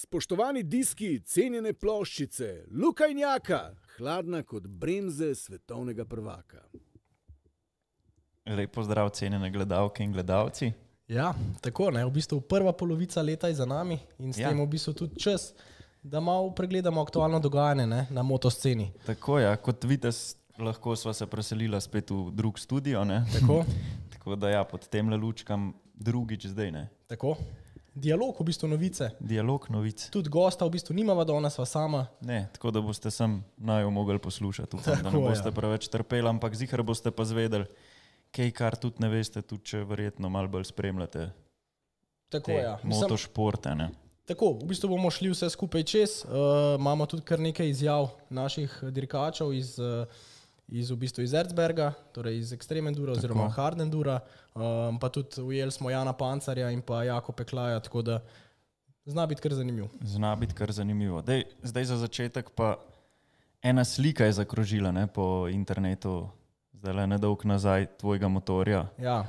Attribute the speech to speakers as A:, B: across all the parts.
A: Spoštovani diski, cenjene ploščice, Lukajnjaka, hladna kot bremze svetovnega prvaka.
B: Lepo zdrav, cenjene gledalke in gledalci.
C: Ja, tako je. V bistvu prva polovica leta je za nami in s
B: Ja.
C: tem v bistvu tudi čas, da malo pregledamo aktualno dogajanje ne, na motosceni.
B: Tako je, kot vidite, lahko sva se preselila spet v drug studio. Ne?
C: Tako,
B: Tako da ja, pod tem le lučkam drugič zdaj. Ne?
C: tako. Dialog, v bistvu novice.
B: Dialog novic.
C: Tudi gosta v bistvu nimava, danes sva sama.
B: Ne, tako da boste sem najo mogli poslušati. Upam, da ne
C: Tako, ja.
B: boste preveč trpeli, ampak zihar boste pa zvedeli, kaj kar tudi ne veste, tudi če verjetno malo bolj spremljate
C: Tako,
B: te
C: ja.
B: Motošporte. Ne?
C: tako, v bistvu bomo šli vse skupaj čez. Uh, imamo tudi kar nekaj izjav naših dirkačev iz, uh, iz, v bistvu iz Erzberga, torej iz Extremendura oziroma Hardendura, um, pa tudi ujeli smo Jana Pancarja in pa Jako Peklaja, tako da zna biti kar zanimiv.
B: Zna biti kar zanimivo. Dej, zdaj za začetek pa ena slika je zakrožila ne, po internetu, zdaj le nedolgo nazaj, tvojega motorja.
C: Ja.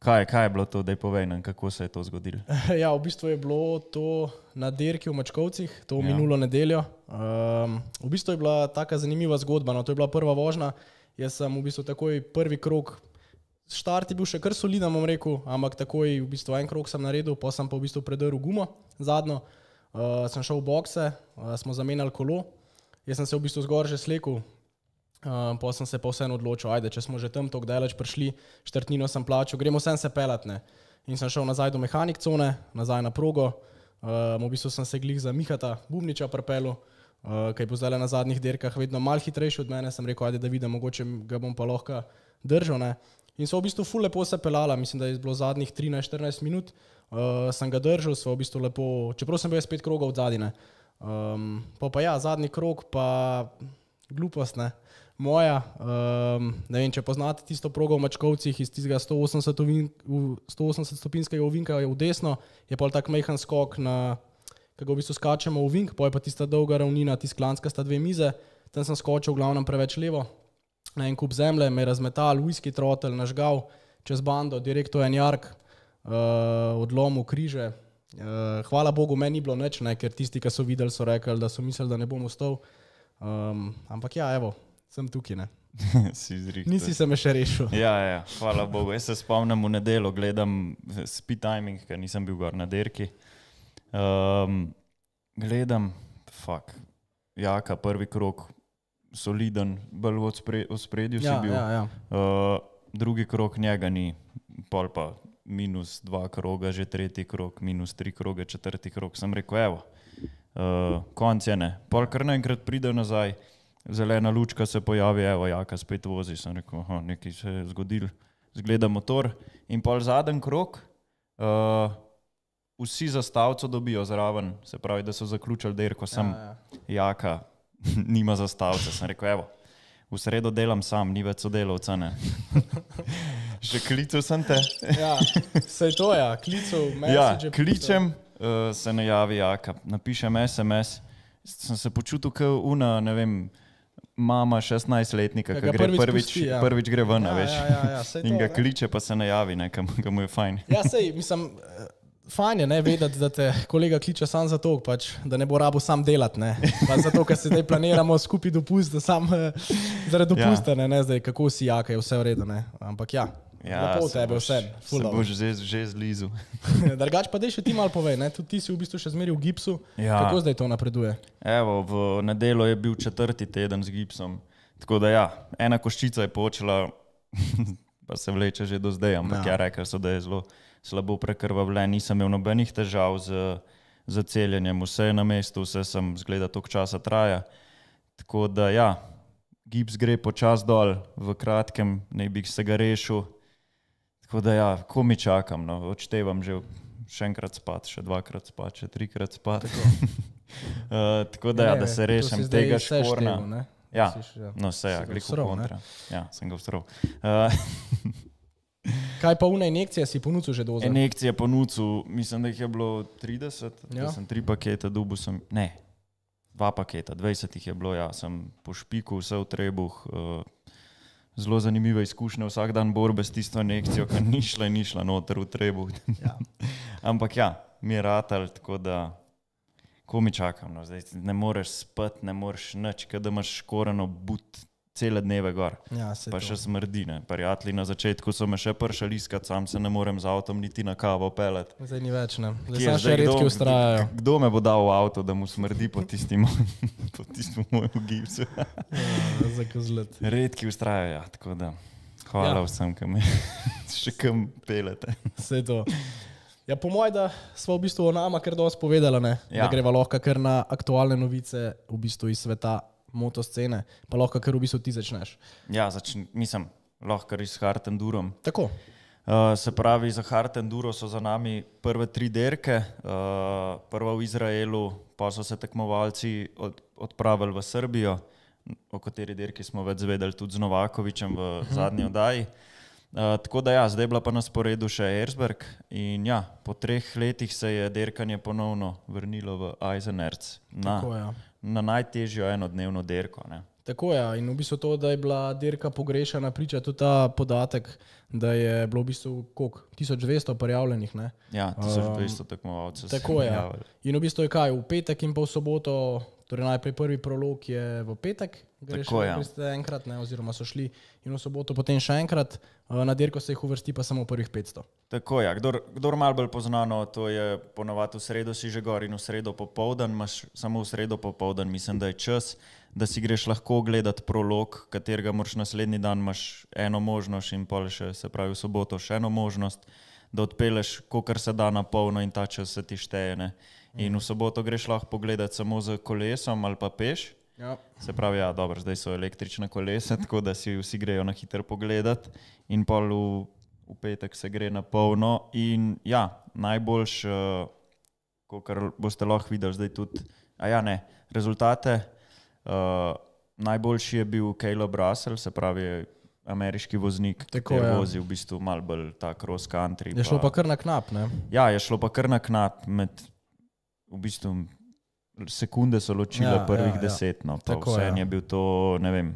B: Kaj, kaj je bilo to, da je povej nam, kako se je to zgodilo?
C: ja, v bistvu je bilo to na dirki v Mačkovcih, to
B: Ja.
C: ja. minulo nedeljo. Um, v bistvu je bila taka zanimiva zgodba. No, to je bila prva vožnja. Jaz sem v bistvu takoj prvi krok. Štart je bil še kar soliden, bom rekel, ampak takoj v bistvu en krok sem naredil, pa sem pa v bistvu predrl gumo zadnjo. Uh, sem šel v bokse, uh, smo zamenjali kolo. Jaz sem se v bistvu zgor že slekel, Uh, pa sem se pa vseeno odločil, ajde, če smo že tam tako daleč prišli, štrtnino sem plačal, gremo vsem se pelatne. In sem šel nazaj do mehanik cone, nazaj na progo. Uh, v bistvu sem se glih za Mihata Bubniča prepelu, uh, ki je bil zdaj na zadnjih dirkah vedno mal hitrejši od mene. Sem rekel, ajde, da vidim, mogoče ga bom pa lahko držal. Ne. In so v bistvu ful lepo se pelala, mislim, da je bilo zadnjih 13-14 minut, uh, sem ga držal, so v bistvu lepo, čeprav sem bil jaz pet krogov od zadine. Um, pa pa ja, zadnji krog pa glupost, ne. Moja, um, ne vem, če poznate tisto progo v Mačkovcih iz tistega 180, ovin, v 180 stopinjskega ovinka v desno, je pa tak mehen skok na, ga v bistvu skačemo v ovink, pa je pa tista dolga ravnina, tisti klanska sta dve mize, tam sem skočil v glavnem preveč levo, na en kup zemlje, me je razmetal, whisky trotel, nažgal, čez bando, direktno en jark, uh, odlomil križe. Uh, hvala Bogu, meni ni bilo nič, ne, ker tisti, ki so videli, so rekli, da so mislili, da ne bom ustal. Um, ampak ja, evo, sem tukaj. Ne.
B: si.
C: Nisi se me še rešil.
B: Ja, ja, hvala Bogu. Jaz se spomnim v nedelo, gledam speed timing, ker nisem bil gor na dirki. Um, gledam, fuk, jaka, prvi krok, soliden, bolj v odspre- spredju si
C: Ja,
B: bil.
C: ja, ja.
B: Uh, drugi krok njega ni, pol pa minus dva kroga, že tretji krok, minus tri kroge, četrti krok. Sem rekel, evo, uh, konc je ne. Pol kar naenkrat pride nazaj, zelena lučka se pojavi, evo, jaka spet vozi. Sem rekel, aha, nekaj se je zgodil, zgleda motor. In pol zadnji krok. Uh, Vsi zastavco dobijo zraven, se pravi, da so zaključili dirko, sem
C: ja, ja.
B: jaka, nima zastavce. Sem rekel, evo, v sredo delam sam, ni več sodelavca. Ne. Že klical sem te.
C: ja. Sej to je, ja. klical,
B: Ja,
C: message.
B: kličem, uh, se ne javi jaka, napišem SMS. Sem se počutil kot una, ne vem, mama 16-letnika,
C: Ki
B: ki gre
C: prvič
B: prvič,
C: pusti, ja.
B: prvič gre ven,
C: Ja,
B: veš.
C: ja, ja, ja, saj
B: In
C: to,
B: ga
C: ne.
B: kliče, pa se ne javi, ne, kam, mu je fajn.
C: Ja, sej, mislim, eh, fajn je ne, vedeti, da te kolega kliče sam zato, pač, da ne bo rabo sam delati. Zato, ker se zdaj planiramo skupaj dopust, da sam eh, zaradi
B: Ja.
C: dopusta, ne, ne zdaj, kako si jaka, je vse v redu. Ne. Ampak ja, ja lepo
B: se
C: tebe
B: boš-
C: vse.
B: Se boš že, že zlizu.
C: Drugač pa dej še ti malo povej, ne? tudi ti si v bistvu še zmeri v gipsu.
B: Ja.
C: Kako zdaj to napreduje?
B: Evo, v nedelo je bil četrti teden z gipsom. Tako da ja, ena koščica je počela, pa se vleče že do zdaj, ampak ja,
C: Ja.
B: rekli so, da je zelo slabo prekrvavljen. Nisem imel nobenih težav z, z celjenjem, vse je na mestu, vse sem zgleda, toliko časa traja. Tako da ja, gips gre počasi dol, v kratkem naj bi se ga rešil. Tako da ja, ko mi čakam, no, odštevam že še enkrat spat, še dvakrat spat, še trikrat spat. Tako, uh, tako da, ja, da se rešim tega škorna. Ja, no, se ja,
C: si ga
B: gliko
C: vsral, ne?
B: kontra. Ja, sem ga vstral. Uh,
C: Kaj pa une injekcije si ponudil že dozo?
B: Injekcije ponudil, mislim, da jih je bilo 30, ja.
C: Ja.
B: sem tri pakete, dubu sem, ne, dva paketa, 20 jih je bilo, ja, sem po špiku, vse v trebuh. Uh, zelo zanimive izkušnje, vsak dan borbe s tisto injekcijo, ki ni šla in ni šla noter v trebuh.
C: Ja.
B: Ampak ja, mi je ratal, tako da ko mi čakam, no, zdaj ne moreš spati, ne moreš nič, kaj da imaš koreno but cele dneve gor.
C: Ja,
B: Pa
C: to.
B: še smrdi, ne. Prijatelji na začetku so me še pršali iskat, sam se ne morem z avtom niti na kavo pelet.
C: Zdaj ni več, ne. Zdaj
B: Kje zdaj
C: redki
B: kdo-
C: ustrajajo.
B: Kdo me bo dal v avto, da mu smrdi po tistim, po tistim mojem gibsu?
C: Ja.
B: Redki ustrajajo, ja, tako da. Hvala
C: Ja.
B: vsem, ki me še kam pelete.
C: Vse to. Ja, po mojem, da smo v bistvu o nama kar dosti povedali, ne? Ja. da greva lahko kar na aktualne novice v bistvu iz sveta motoscene, pa lahko kar v bistvu ti začneš.
B: Ja, začn, mislim, lahko kar iz Hartendurom.
C: Tako,
B: Uh, se pravi, za Hartenduro so za nami prve tri derke, uh, prva v Izraelu, pa so se tekmovalci od, odpravili v Srbijo, o kateri derki smo več zvedeli tudi z Novakovičem v zadnji oddaji. Uh, tako da ja, zdaj je bila pa na sporedu še Erzberg in ja, po treh letih se je derkanje ponovno vrnilo v Eisenerz na,
C: tako ja.
B: Na najtežjo enodnevno derko. Ne.
C: Tako je. In v bistvu to, da je bila dirka pogrešana, priča tudi ta podatek, da je bilo v bistvu koliko, 1200 prijavljenih. Ne?
B: Ja, 1200 tekmovalcev. se
C: Tako je.
B: javili.
C: In v bistvu je kaj, v petek in pa v soboto, torej najprej prvi prolog je v petek, greš
B: Tako, ja.
C: enkrat, ne, oziroma so šli in v soboto potem še enkrat, eh, na dirko se jih uvrsti pa samo prvih 500.
B: Tako je, ja. kdor, kdor malo bolj poznano, to je ponovadi v sredo si že gor in v sredo popoldan, imaš samo v sredo popoldan, mislim, da je čas, da si greš lahko gledati prolog, katerega moraš naslednji dan, imaš eno možnost in pol še, se pravi v soboto še eno možnost, da odpeleš, kolikor se da na polno in ta čas se ti šteje. Ne? In v soboto greš lahko pogledati samo z kolesom ali pa peš.
C: Ja.
B: Se pravi, ja, dobro, zdaj so električne kolesa, tako da si vsi grejo na hitro pogledat, in pol v, v petek se gre na polno. In ja, najboljš, uh, kar boste lahko videli zdaj tudi, a ja, ne, rezultate. Uh, najboljši je bil Caleb Russell, se pravi, ameriški voznik,
C: Tako,
B: ki
C: ja.
B: vozi v bistvu malo bolj ta cross country.
C: Je šlo pa kar na knap, ne?
B: Ja, je šlo pa kar na knap med, v bistvu, sekunde so ločile
C: Ja,
B: ja, prvih
C: ja,
B: deset, no,
C: Tako,
B: vse
C: ja.
B: je bil to, ne vem,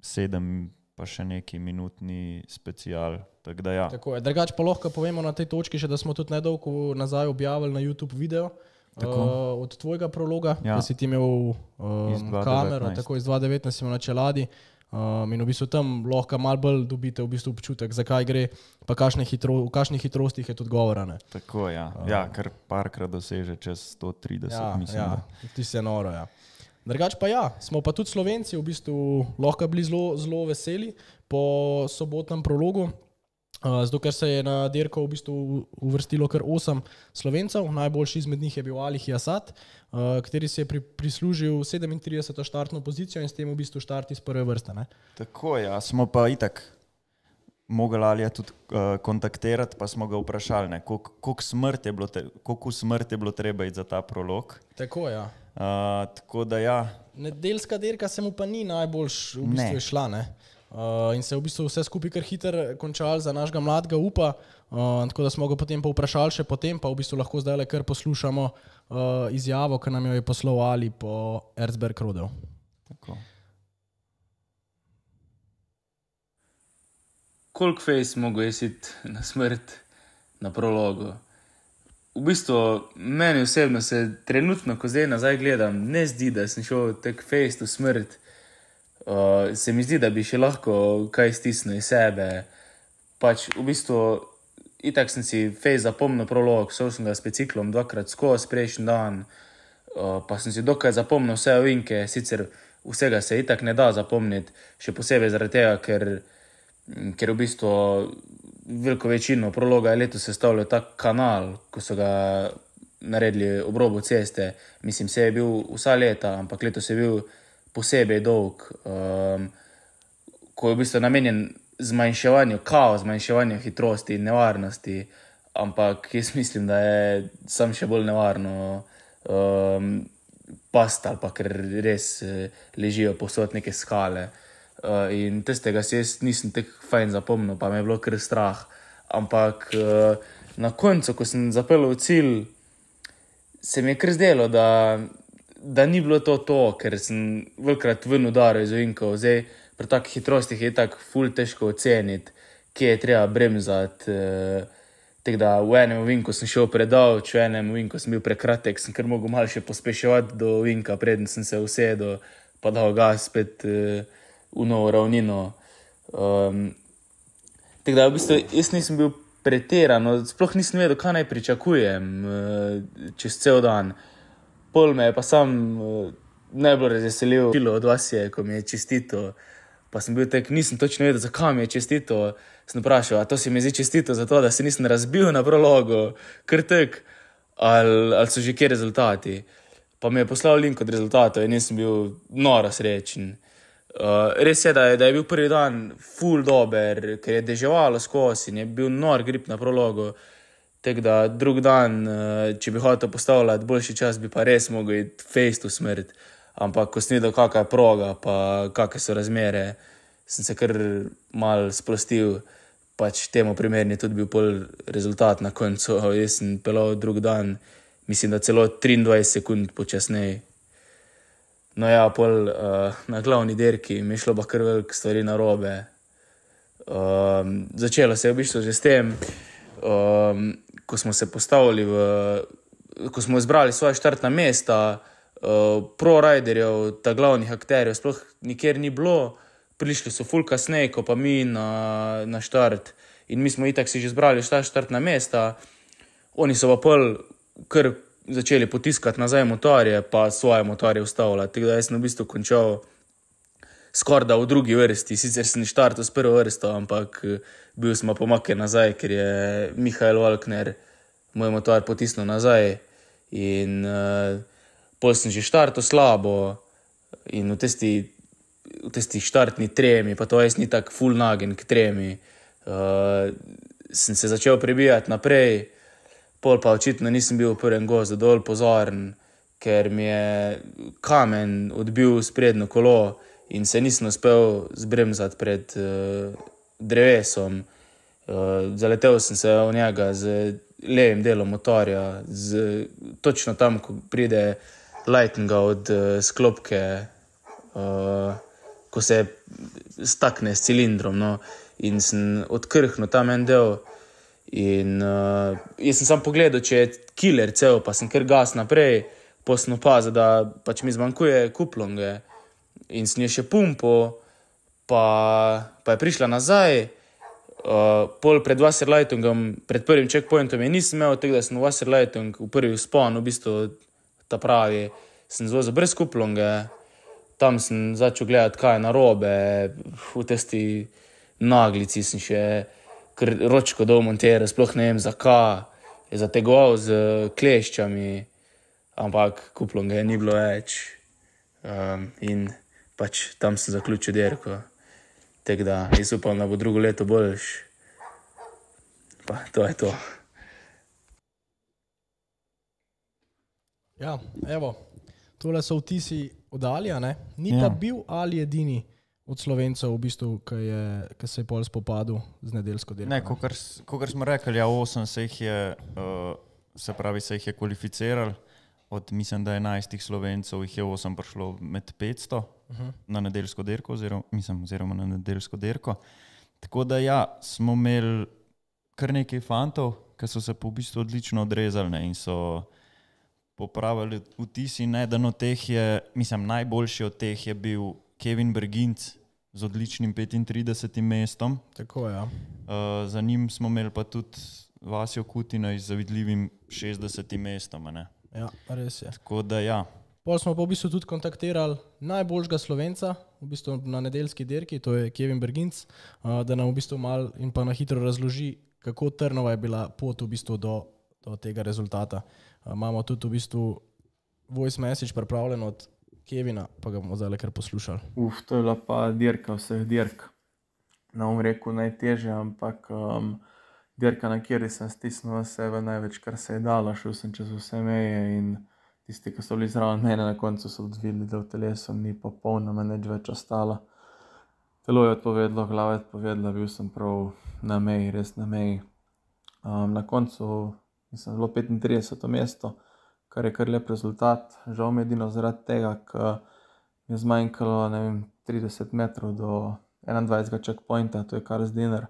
B: sedem, pa še neki minutni special. Tako da ja,
C: Tako je. Drugač pa lahko povemo na tej točki, še, da smo tudi nedolgo nazaj objavili na YouTube video.
B: Tako.
C: Uh, od tvojega prologa, ja. Da si ti imel um,
B: 2019.
C: kamero, tako iz 2019 si imel na čeladi. Um, in v bistvu tam lahko malo bolj dobite v bistvu občutek, zakaj gre, pa kakšne hitro, v kakšnih hitrostih je tudi govora. ne.
B: tako ja. ja, kar parkrat doseže čez 130,
C: Ja,
B: mislim.
C: ja,
B: da.
C: ti se noro. Ja. Drugač pa ja, smo pa tudi Slovenci v bistvu lahko bili zelo, zelo veseli po sobotnem prologu. Zato, ker se je na dirko v bistvu uvrstilo kar osem slovencev, najboljši izmed njih je bil Ali Jasat, uh, kateri si je pri, prislužil 37. štartno pozicijo in s tem v bistvu štart iz prve vrste. Ne?
B: Tako je, ja. smo pa itak mogli ali tudi uh, kontaktirati, pa smo ga vprašali, koliko, koliko, smrt je koliko smrt je bilo treba iti za ta prolog.
C: Tako ja.
B: Uh, tako da ja,
C: Nedeljska dirka se mu pa ni najbolj v bistvu
B: Ne.
C: je šla. Ne? Uh, in se je v bistvu vse skupaj kar hitro končalo za našega mladega upa. Uh, tako da smo ga potem pa vprašali še potem, pa v bistvu lahko zdaj le kar poslušamo uh, izjavo, ki nam jo je poslal Ali po Erzberg Rodel.
B: tako.
D: koliko fejs mogo jesiti na smrt na prologu. V bistvu meni osebno se trenutno, ko zdaj nazaj gledam, ne zdi, da sem šel tek fejs v smrt. Uh, se mi zdi, da bi še lahko kaj stisnil iz sebe. Pač v bistvu, itak sem si fejs zapomnil prolog, šel sem ga s biciklom dvakrat skozi prejšnji dan, uh, pa sem si dokaj zapomnil vse ovinke, sicer vsega se itak ne da zapomniti, še posebej zaradi tega, ker Mm, ker v bistvu veliko večino prologa je letos sestavljal ta kanal, ko so ga naredili ob robu ceste. Mislim, se je bil vsa leta, ampak letos je bil posebej dolg, um, ko je v bistvu namenjen zmanjševanju kaos, zmanjševanju hitrosti in nevarnosti. Ampak jaz mislim, da je sam še bolj nevarno um, past ali pa ker res eh, ležijo posod neke skale. Uh, in tistega si jaz nisem tako fajn zapomnil, pa me je bilo kar strah. Ampak uh, na koncu, ko sem zapeljal v cilj, se mi je kar zdelo, da, da ni bilo to to, ker sem velikrat ven udaril iz ovinkov. Zdaj pri takih hitrostih je tako ful težko oceniti, kje je treba bremzati. Uh, Tako da v enem vinku sem šel predal, v enem vinku sem bil prekratek, sem kar mogel malo še pospeševati do vinka, preden sem se usedel, pa dal gas spet uh, v novo ravnino. Um, tako da v bistvu jaz nisem bil pretirano, sploh nisem vedel, kaj naj pričakujem uh, čez cel dan. Pol me je pa sam uh, najbolj razveselil, od vas je, ko mi je čestito. Pa sem bil tek, nisem točno vedel, zakaj mi je čestito. Sem vprašal, to si mi zdi čestito, zato da se nisem razbil na prologu, ker tek, ali, ali so že kje rezultati. Pa mi je poslal link od rezultatov in nisem bil noro srečen. Uh, res je da, je, da je bil prvi dan full dober, ker je deževalo skozi in je bil nor grip na prologu. Tako da drug dan, uh, če bi hotel postavljati boljši čas, bi pa res mogel iti face to smrt. Ampak ko sem videl, kakšna je proga, pa kakšne so razmere, sem se kar mal sprostil. Pač temu primerni tudi bil pol rezultat na koncu. Jaz sem pelal drug dan, mislim, da celo 23 sekund počasneje. No, ja, pol uh, na glavni dirki mi je šlo pa kar veliko stvari na robe. Um, začelo se je v bistvu že s tem, um, ko smo se postavili, v, ko smo izbrali svoje štartna mesta, uh, pro-riderjev, ta glavnih akterjev, sploh nikjer ni bilo, prišli so fulka sneg, pa mi na, na štart. In mi smo itak si že izbrali štartna mesta, oni so pa pol kar začeli potiskati nazaj motorje, pa svoje motorje ustavljati. Tako da sem v bistvu končal skorda v drugi vrsti, sicer sem štartil s prvo vrsto, ampak bil sem pomaknjen nazaj, ker je Mihajl Valkner moj motor potisnil nazaj. In uh, pol sem že štartil slabo in v testi. V tistih štartnih tremi, pa to jaz ni tako full nagen k tremi. Uh, sem se začel prebijati naprej, pol pa očitno nisem bil v prvem gozdu dovolj pozoren, ker mi je kamen odbil sprednjo kolo in se nisem uspel zbremzati pred uh, drevesom. Uh, zaletel sem se v njega z levim delom motorja, z, točno tam, ko pride lightning od uh, sklopke, uh, ko se stakne s cilindrom. No, in sem odkrhnil tam en del. In uh, jaz sem samo pogledal, če je killer cel, pa sem kar gas naprej, posno pazil, da pač mi zmanjkuje kuplonge. In sem jo še pumpo, pa, pa je prišla nazaj. Uh, pol pred Wasserleitungom, pred prvim checkpointom, je nisem imel tega, da sem v Wasserleitung v prvi spon, v bistvu ta pravi, sem zvozil brez kuplonge. Tam sem začel gledati, kaj je narobe, v testi naglici sem še ročko dol montere, sploh ne vem zakaj, je zategoval z kleščami, ampak kuplonga je ni bilo več. Um, pač tam sem zaključil derko. Tako da jaz upam, da bo drugo leto boljš. Pa to je to.
C: Ja, evo, tole so vtisi oddalja, ni ja. ta bil ali edini od slovencev, v bistvu, ki se je pol spopadel z nedeljsko delo.
B: Ne, kot smo rekli, ja, osem se jih je, uh, se pravi, se jih je kvalificiral. Od mislim, da je 11 slovencev, jih je 8 prišlo med 500 uh -huh. na nedeljsko dirko, oziroma, mislim, oziroma na nedeljsko dirko. Tako da ja, smo imeli kar nekaj fantov, ki so se po v bistvu odlično odrezali ne, in so popravili vtisi. Eden od teh je, mislim, najboljši od teh je bil Kevin Berginc, z odličnim 35. mestom.
C: Tako, ja.
B: uh, za njim smo imeli pa tudi Vasijo Kutina z zavidljivim 60. mestom.
C: Ja, res je.
B: Tako da ja.
C: Pol smo pa v bistvu tudi kontaktirali najboljšega slovenca v bistvu na nedeljski dirki, to je Kevin Berginc, uh, da nam v bistvu mal in pa na hitro razloži, kako trnova je bila pot v bistvu do, do tega rezultata. Imamo tudi v bistvu voice message pripravljen od Kevina, pa ga bomo zdaj kar poslušali.
E: Uf, to je bila pa dirka vseh dirk. Na um reku najtežje, ampak um, dirka, na kateri sem stisnil sebe največ, kar se je dalo, šel sem čez vse meje tisti, ki so bili zraven mene, na koncu so odvili, da v telesu ni popolnoma nič več ostalo. Telo je odpovedalo, glava je odpovedala, bil sem prav na meji, res na meji. Um, na koncu sem zelo 35. mesto kar je kar lep rezultat. Žal mi je edino zaradi tega, ker je zmanjkalo vem, 30 metrov do 21. checkpointa, to je kar z dinar.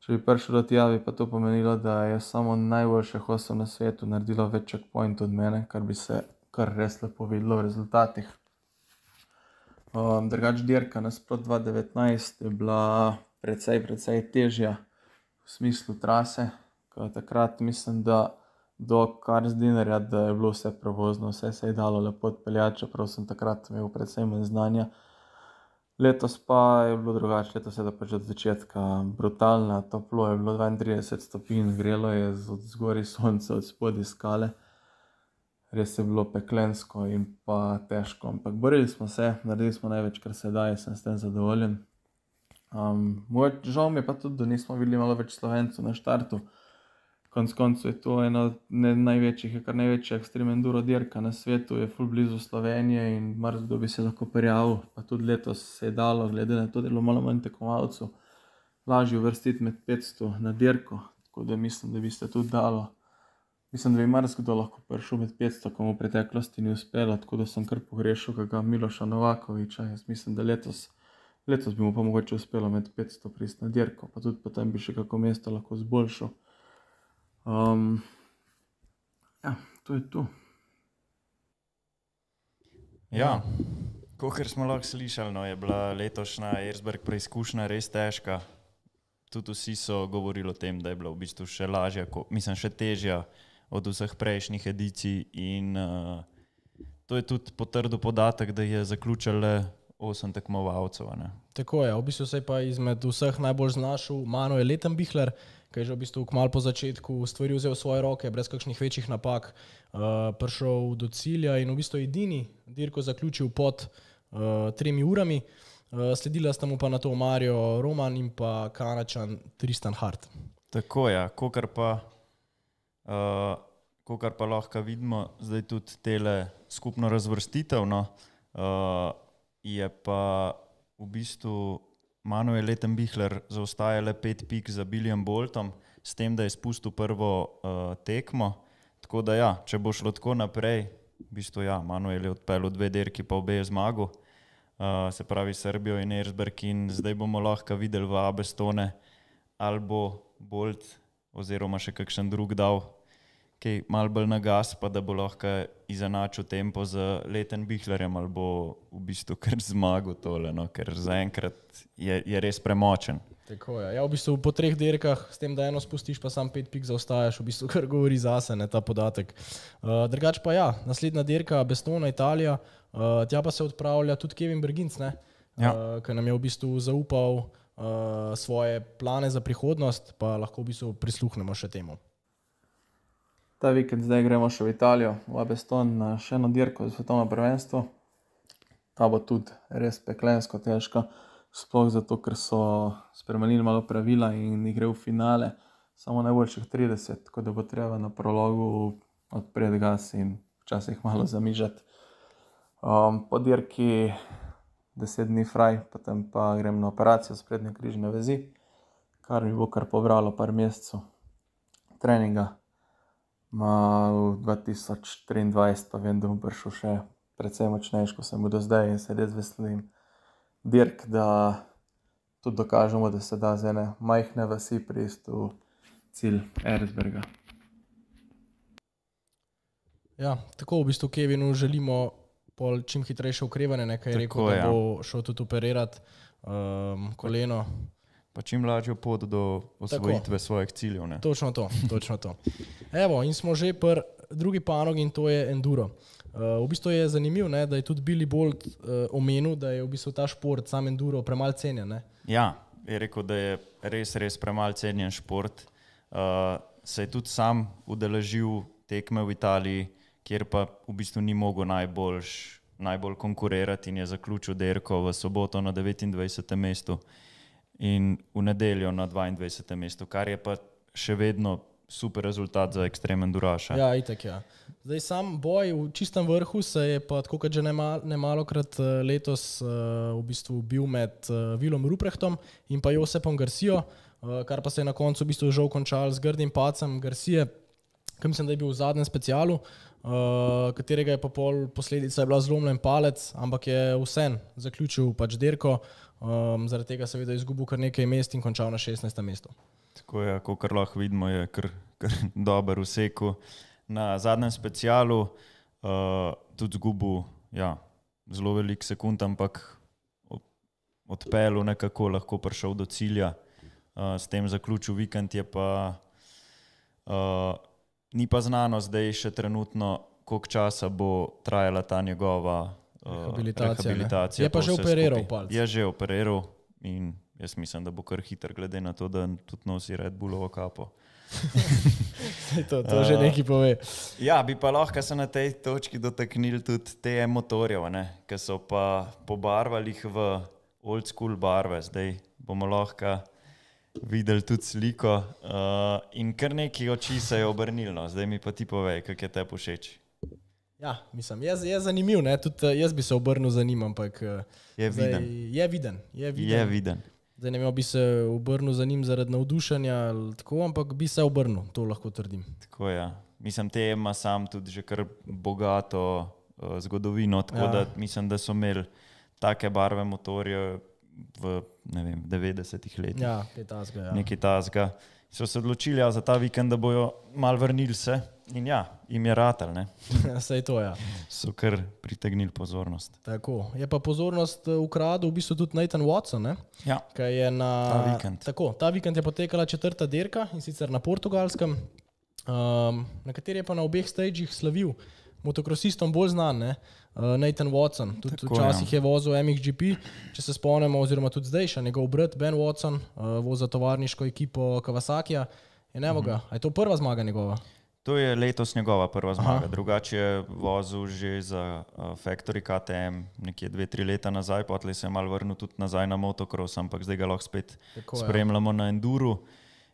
E: Če bi prišel do tja, bi pa to pomenilo, da je samo najboljših osem na svetu naredilo več checkpointov od mene, kar bi se kar res lepo videlo v rezultatih. Um, drugač dirka nasprot 2019 je bila precej, precej težja v smislu trase. Takrat mislim, da do Karsdinerja, da je bilo vse prevozno, vse se je dalo lepo odpeljati, čeprav sem takrat imel manj znanja. Letos pa je bilo drugače, letos je pač od začetka brutalno, toplo je bilo 32 stopinj, grelo je od zgoraj sonce, od spodaj skale. Res je bilo peklensko in pa težko, ampak borili smo se, naredili smo največ, kar se da, jaz sem s tem zadovoljen. Um, moj, žal mi je pa tudi, da nismo videli malo več slovencev na štartu. Konec koncev je to ena od največjih, kar največja ekstremna enduro dirka na svetu, je full blizu Slovenije in marsikdo bi se lahko prijavil, pa tudi letos se je dalo, glede na to, da je bilo malo manj tekmovalcev, lažje uvrstiti med 500 na dirko, tako da mislim, da bi se tudi dalo. Mislim, da bi marsikdo lahko prišel med 500, komu v preteklosti ni uspelo, tako da sem kar pogrešal kakega Miloša Novakoviča. Jaz mislim, da letos, letos bi mu pa mogoče uspelo med 500 priti na dirko, pa tudi potem bi še kako mesto lahko zboljšal. Um, ja, to je to.
B: Ja, kot smo lahko slišali, no, je bila letošnja Erzberg preizkušnja res težka. Tudi vsi so govorili o tem, da je bila v bistvu še lažja, ko, mislim, še težja od vseh prejšnjih edicij. In uh, to je tudi potrdil podatek, da je zaključilo osem tekmovalcev. a ne.
C: Tako je, v bistvu se je pa izmed vseh najbolj znašel Manuel Letenbichler, ki je že v bistvu kmalu po začetku stvari vzel v svoje roke, brez kakšnih večjih napak, uh, prišel do cilja in v bistvu edini dirko zaključil pod uh, tremi urami. Uh, sledila sta mu pa na to Mario Roman in pa Kanačan Tristan Hart.
B: Tako je, kot pa, uh, kokar pa lahko vidimo, zdaj tudi tele skupno razvrstitev. No, uh, je pa v bistvu Manuel Letenbichler zaostajal le pet pik za Billyjem Boltom, s tem, da je spustil prvo uh, tekmo. Tako da, ja, če bo šlo tako naprej, v bistvu ja, Manuel je odpeljal dve dirki, pa obe je zmagal, uh, se pravi Srbijo in Erzberg, in zdaj bomo lahko videli v Abestone, ali bo Bolt oziroma še kakšen drug dal kaj mal bolj na gas, pa da bo lahko izenačil tempo z leten Bihlerjem ali bo v bistvu kar zmagal tole, no, ker zaenkrat je, je res premočen.
C: Tako je. Ja, v bistvu po treh dirkah, s tem, da eno spustiš, pa sam pet pik zaostajaš, v bistvu kar govori zase, ne ta podatek. Uh, drugač pa ja, naslednja dirka, Bestona, Italija, uh, tja pa se odpravlja tudi Kevin Berginc, ne,
B: Ja.
C: uh, ki nam je v bistvu zaupal uh, svoje plane za prihodnost, pa lahko v bistvu prisluhnemo še temu.
E: Ta vikend zdaj gremo še v Italijo, v Abeston na še eno dirko za svetovno prvenstvo. Ta bo tudi res peklensko težka, sploh zato, ker so spremenili malo pravila in gre v finale samo najboljših 30, tako da bo treba na prologu odpreti gas in včasih malo zamižati. Um, po dirki 10 dni fraj, potem pa grem na operacijo sprednje križne vezi, kar mi bo kar pobralo par mesecev treninga. Ma v 2023 pa vem, da bom prišel še precej močnejši, kot sem bil do zdaj in se res veselim dirk, da tudi dokažemo, da se da z ene majhne vasi priti v cilj Erzberga.
C: Ja, tako v bistvu Kevinu želimo pol čim hitrejše okrevanje, nekaj je rekel,
B: Tako,
C: da
B: ja.
C: bo šel tudi operirati um, koleno.
B: Pa čim lažjo pot do osvojitve svojih ciljev. Ne?
C: Točno to, točno to. Evo, in smo že pri drugi panogi in to je enduro. Uh, v bistvu je zanimivo, ne, da je tudi Billy Bolt uh, omenil, da je v bistvu ta šport, sam enduro, premalo cenjen. Ne?
B: Ja, je rekel, da je res, res premalo cenjen šport. Uh, se je tudi sam udeležil tekme v Italiji, kjer pa v bistvu ni mogel najboljš, najbolj konkurirati in je zaključil derko v soboto na 29. mestu in v nedeljo na 22. mestu, kar je pa še vedno super rezultat za ekstremen duraša.
C: Ja, itek ja. Zdaj sam boj v čistem vrhu se je pa tako kot že nema- nemalokrat eh, letos uh, v bistvu bil med Vilom Ruprehtom in pa Josepom Garcijo, kar pa se je na koncu v bistvu žal končal z grdim pacem Garcije, ki mislim, da je bil v zadnjem specialu, katerega je pa pol posledica je bila zlomljen palec, ampak je vsem zaključil pač dirko, um, zaradi tega seveda je izgubil kar nekaj mest in končal na 16. mestu.
B: Tako je, kot lahko vidimo, je kar, kar dober vseku. Na zadnjem specialu uh, tudi zgubil ja, zelo velik sekund, ampak odpeljal nekako, lahko prišel do cilja, uh, s tem zaključil vikend. Pa, uh, ni pa znano zdaj še trenutno, koliko časa bo trajala ta njegova
C: Rehabilitacija, ne.
B: rehabilitacija.
C: Je pa že operiral palec.
B: Je že operiral in jaz mislim, da bo kar hiter, glede na to, da tudi nosi Red Bullovo kapo.
C: To, to že
B: A.
C: nekaj pove.
B: Ja, bi pa lahko se na tej točki dotaknili tudi te motorjev, ki so pa pobarvali jih v old school barve. Zdaj bomo lahko videli tudi sliko. Uh, in kar nekaj oči se je obrnilo, no. zdaj mi pa ti povej, kako je te všeč.
C: Ja, mislim, je, je zanimiv, ne? tudi eh, jaz bi se obrnil za njim, ampak eh,
B: Je
C: zdaj,
B: viden.
C: je viden. Je viden.
B: Je viden.
C: Zdaj ne vem, bi se obrnil za njim zaradi navdušenja ali tako, ampak bi se obrnil, to lahko trdim.
B: Tako je. ja. Mislim, te ima sam tudi že kar bogato uh, zgodovino, tako
C: Ja.
B: da mislim, da so imeli take barve motorje v vem, 90-ih letih.
C: Ja, kaj tasga. Ja.
B: nekaj tasga. So se odločili ja, za ta vikend, da bojo mal vrnili se in ja, jim je ratal, ne?
C: Sej to, ja.
B: so kar pritegnili pozornost.
C: Tako. Je pa pozornost eh, ukradel v bistvu tudi Nathan Watson, ne?
B: Ja,
C: Kaj je na,
B: Ta vikend.
C: Tako, ta vikend je potekala četrta dirka in sicer na portugalskem, um, na kateri je pa na obeh stagih slavil motokrosistom bolj znan, ne? Uh, Nathan Watson. Tudi
B: Tako,
C: včasih
B: ja.
C: je vozil MXGP, če se spomnimo, oziroma tudi zdaj še njegov brat Ben Watson, uh, voza tovarniško ekipo Kawasakija. In evo ga, a je to prva zmaga njegova?
B: To je letos njegova prva zmaga.
C: Aha.
B: Drugače je vozil že za uh, Factory KTM nekje dve, tri leta nazaj, potem se je mal vrnil tudi nazaj na motocross, ampak zdaj ga lahko spet
C: Tako, ja.
B: spremljamo na Enduru.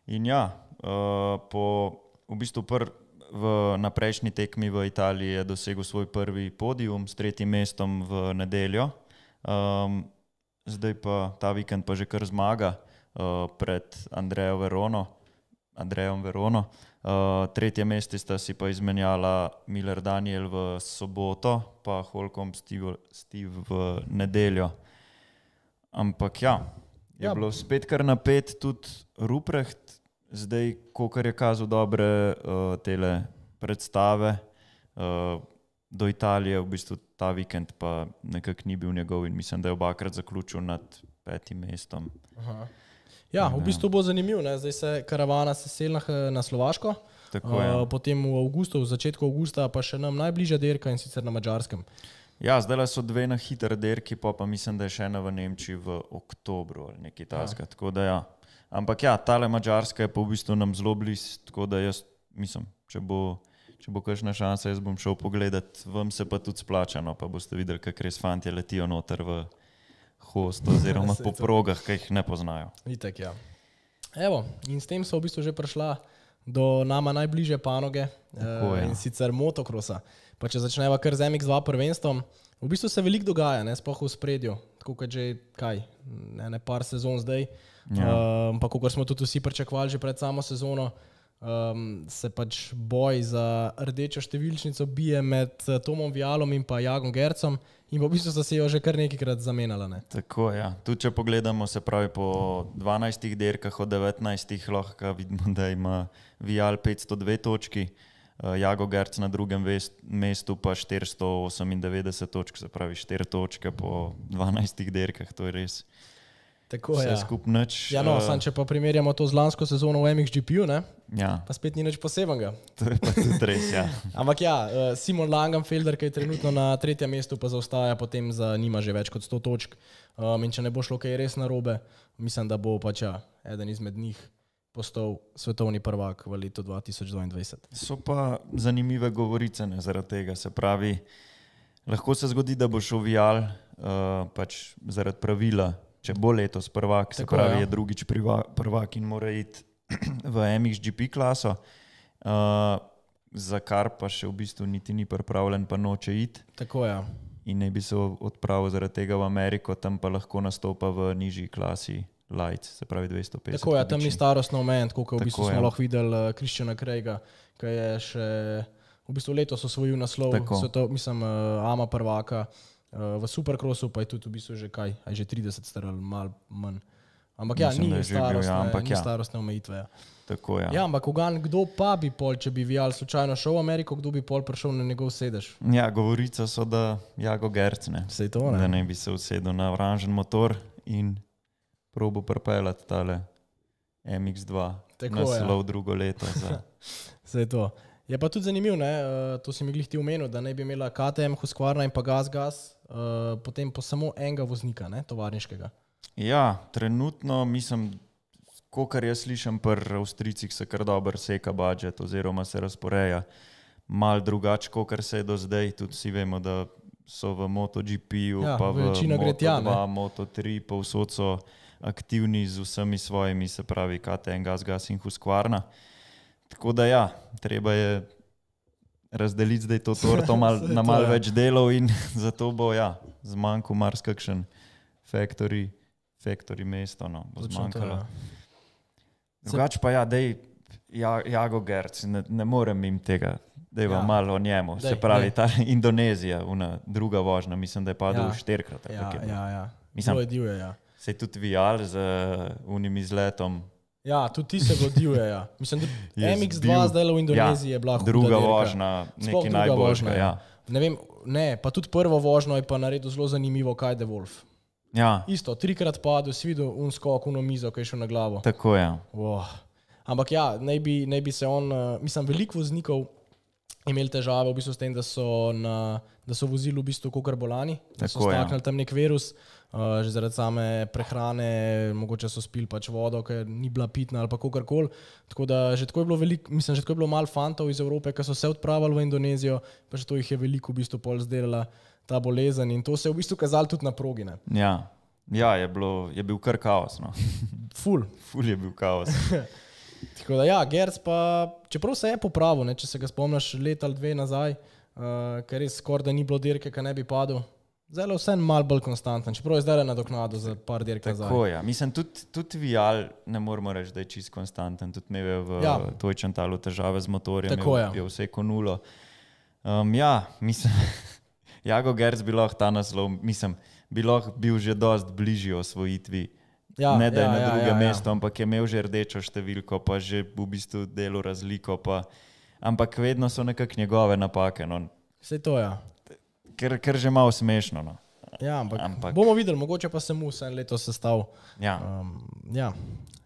B: In ja, uh, po v bistvu pr, v, na prejšnji tekmi v Italiji je dosegel svoj prvi podium s tretjim mestom v nedeljo. Um, zdaj pa ta vikend pa že kar zmaga uh, pred Andrejo Verono. Andrejem Verono. Uh, tretje mesto sta si pa izmenjala Miller Daniel v soboto, pa Holcomb Steve, Steve v nedeljo. Ampak ja, je
C: Ja.
B: bilo spet kar napet, tudi Ruprecht, zdaj, ko je kazal dobre uh, tele predstave. Uh, do Italije v bistvu ta vikend pa nekako ni bil njegov in mislim, da je obakrat zaključil nad petim mestom.
C: Aha. Ja, v bistvu bo zanimivo. Zdaj se karavana seselna eh, na Slovaško,
B: Tako je.
C: uh, potem v avgustu, v začetku avgusta pa še nam najbližja dirka in sicer na Mačarskem.
B: Ja, zdaj so dve na hitri derki, pa, pa mislim, da je še ena v Nemčiji v oktobru ali nekaj tasga. Tako da ja. Ampak ja, tale Mačarska je pa v bistvu nam zelo blizu, tako da jaz mislim, če bo, če bo kakšna šansa, jaz bom šel pogledat, vam se pa tudi splačano, pa boste videli, kako res fanti letijo noter v host oziroma
C: Saj
B: po progah, ki jih ne poznajo.
C: Itek, ja. Evo, in s tem so v bistvu že prišla do nama najbližje panoge
B: Tako,
C: uh,
B: ja.
C: in sicer motokrosa. Pa če začneva kar z MX2 prvenstvom, v bistvu se veliko dogaja, ne sploh v spredju, tako kot že kaj, ne, ne par sezon zdaj.
B: Ja.
C: Um, pa kot smo tudi vsi pričakovali že pred samo sezono, um, se pač boj za rdečo številčnico bije med eh, Tomom Vialom in pa Jagom Gercom. In v bistvu so se jo že kar nekajkrat zamenjala. Ne?
B: Tako je. Ja. Tudi če pogledamo, se pravi po 12 dirkah od 19 lahko vidimo, da ima Vial 502 točki, eh, Jago Gerc na drugem vest- mestu pa 498 točk, se pravi 4 točke po 12 dirkah, to je res
C: Tako je.
B: skupaj nič.
C: Ja, no,
B: eh,
C: sam, če pa primerjamo to z lansko sezono v MXGP-ju,
B: ja,
C: pa spet ni nič posebenega.
B: to je pa tudi res. Ja.
C: Ampak ja, eh, Simon Langenfelder, ki je trenutno na tretjem mestu, pa zaostaja potem za njima že več kot 100 točk. Um, in če ne bo šlo kaj res narobe, mislim, da bo pač ja, eden izmed njih postal svetovni prvak v letu 2022.
B: So pa zanimive govorice ne, zaradi tega. Se pravi, lahko se zgodi, da bo šel Vial uh, pač zaradi pravila, če bo letos prvak, se
C: Tako,
B: pravi,
C: ja.
B: je drugič priva, prvak in mora iti v MXGP klaso, uh, za kar pa še v bistvu niti ni pripravljen, pa noče iti.
C: Tako je. Ja.
B: In ne bi se odpravil zaradi tega v Ameriko, tam pa lahko nastopa v nižji klasi Light, se pravi 250.
C: Tako je, tam ni starostno omejen, kot v bistvu
B: Tako,
C: smo
B: ja.
C: lahko videli Kristjana Krejga, ki je še v bistvu letos osvojil naslov, sveto, mislim, eh, Ama prvaka. Eh, V Supercrossu pa je tudi v bistvu že kaj, a je že 30 star ali malo manj. Ampak ja,
B: Mislim,
C: ni
B: je ja,
C: starostne,
B: ampak
C: ni
B: ja.
C: starostne omejitve. Ja.
B: Tako je.
C: Ja, ampak ugan, kdo pa bi pol, če bi Vial slučajno šel v Ameriko, kdo bi pol prišel na njegov sedež?
B: Ja, govorice so, da Jago Gercne.
C: Sej to, ne?
B: Da ne bi se usedel na oranžen motor in probo pripeljati tale MX2
C: Tako,
B: na
C: ja.
B: slov drugo leto. Za...
C: Sej to. Je pa tudi zanimivo, eh, to si mi glih ti omenil, da ne bi imela KTM, Husqvarna in pa Gas Gas, eh, potem pa samo enega voznika, ne? tovarniškega.
B: Ja, trenutno mislim, kar jaz slišim, pri Avstrijcih se kar dobro seka budžet oziroma se razporeja. Mal drugače, kot se je do zdaj. Tudi vsi vemo, da so v MotoGP-ju,
C: Ja,
B: pa v
C: večina gre tja.
B: Moto2, Moto3, pa vsod so aktivni z vsemi svojimi, se pravi KTM, Gas, Gas in Husqvarna. Tako da ja, treba je razdeliti zdaj to torto mal, na
C: to,
B: malo
C: ja.
B: več delov in zato bo ja, zmanjkal marsikakšen factory, factory mesto. No, zmanjkalo.
C: ja.
B: Drugače pa ja, dej, ja, Jago Gerc, ne, ne morem jim tega. Da je
C: Ja.
B: malo o njemu.
C: Dej,
B: Se pravi,
C: dej.
B: ta Indonezija, una druga vožnja, mislim, da je padel
C: Ja.
B: štirikrat. ali
C: Ja,
B: je bilo.
C: ja, ja.
B: Mislim-
C: Bilo je divje, ja.
B: Se je tudi vijal z uh, unim izletom.
C: Ja, tudi ti se godivje. Ja. Mislim, da
B: Je
C: MX2
B: bil-
C: zdaj v Indoneziji je bila huda
B: Druga vožnja, nekaj najboljšega.
C: ja.
B: Ja.
C: Ne, vem, ne, pa tudi prvo vožnjo je pa naredil zelo zanimivo, kaj je Wolf.
B: Ja,
C: Isto, trikrat padel, si videl unskok, uno mizo, ki je šel na glavo.
B: tako je.
C: Oh. Ampak ja, naj bi, naj bi se on, uh, mislim, veliko voznikov imeli težave v bistvu s tem, da so, na, da so vozili v bistvu kot bolani, da so
B: Tako, ja.
C: staknili tam nek virus, uh, že zaradi same prehrane, mogoče so spili pač vodo, ker ni bila pitna ali pa kakorkoli. Tako da že tako je bilo veliko, mislim, že tako je bilo malo fantov iz Evrope, ki so se odpravili v Indonezijo, pa že to jih je veliko v bistvu pol zdelala ta bolezen in to se je v bistvu kazalo tudi na progine.
B: Ja, ja je, bilo, je bil kar kaos. No.
C: Ful.
B: Ful je bil kaos.
C: Tako da, ja, Gers pa, čeprav se je popravil, ne, če se ga spomniš let ali dve nazaj, uh, ker res skoraj da ni bilo dirke, ki ne bi padel. Zdaj je vse malo bolj konstanten, čeprav je zdaj le nadoknadil za par dirk nazaj.
B: Tako je. Ja. Mislim, tudi, tudi Vial ne moramo reči, da je čist konstanten. Tudi imel je v
C: Ja.
B: ja. Tojčantalu težave z motorjem,
C: Tako
B: je,
C: je.
B: vse konulo. Um, ja, mislim, Jago Gerc bi lahko ta naslov, mislim, bi lahko bil že dost bližji osvojitvi.
C: Ja,
B: ne da je
C: ja,
B: na
C: ja,
B: drugem
C: ja, ja.
B: mestu, ampak je imel že rdečo številko, pa že v bistvu delo razliko. Pa, ampak vedno so nekako njegove napake, no,
C: Vse to je. Ja.
B: Ker, ker že malo smešno. No.
C: Ja, ampak, ampak bomo videli, mogoče pa se mu vse leto sestavil.
B: Ja.
C: Um, ja.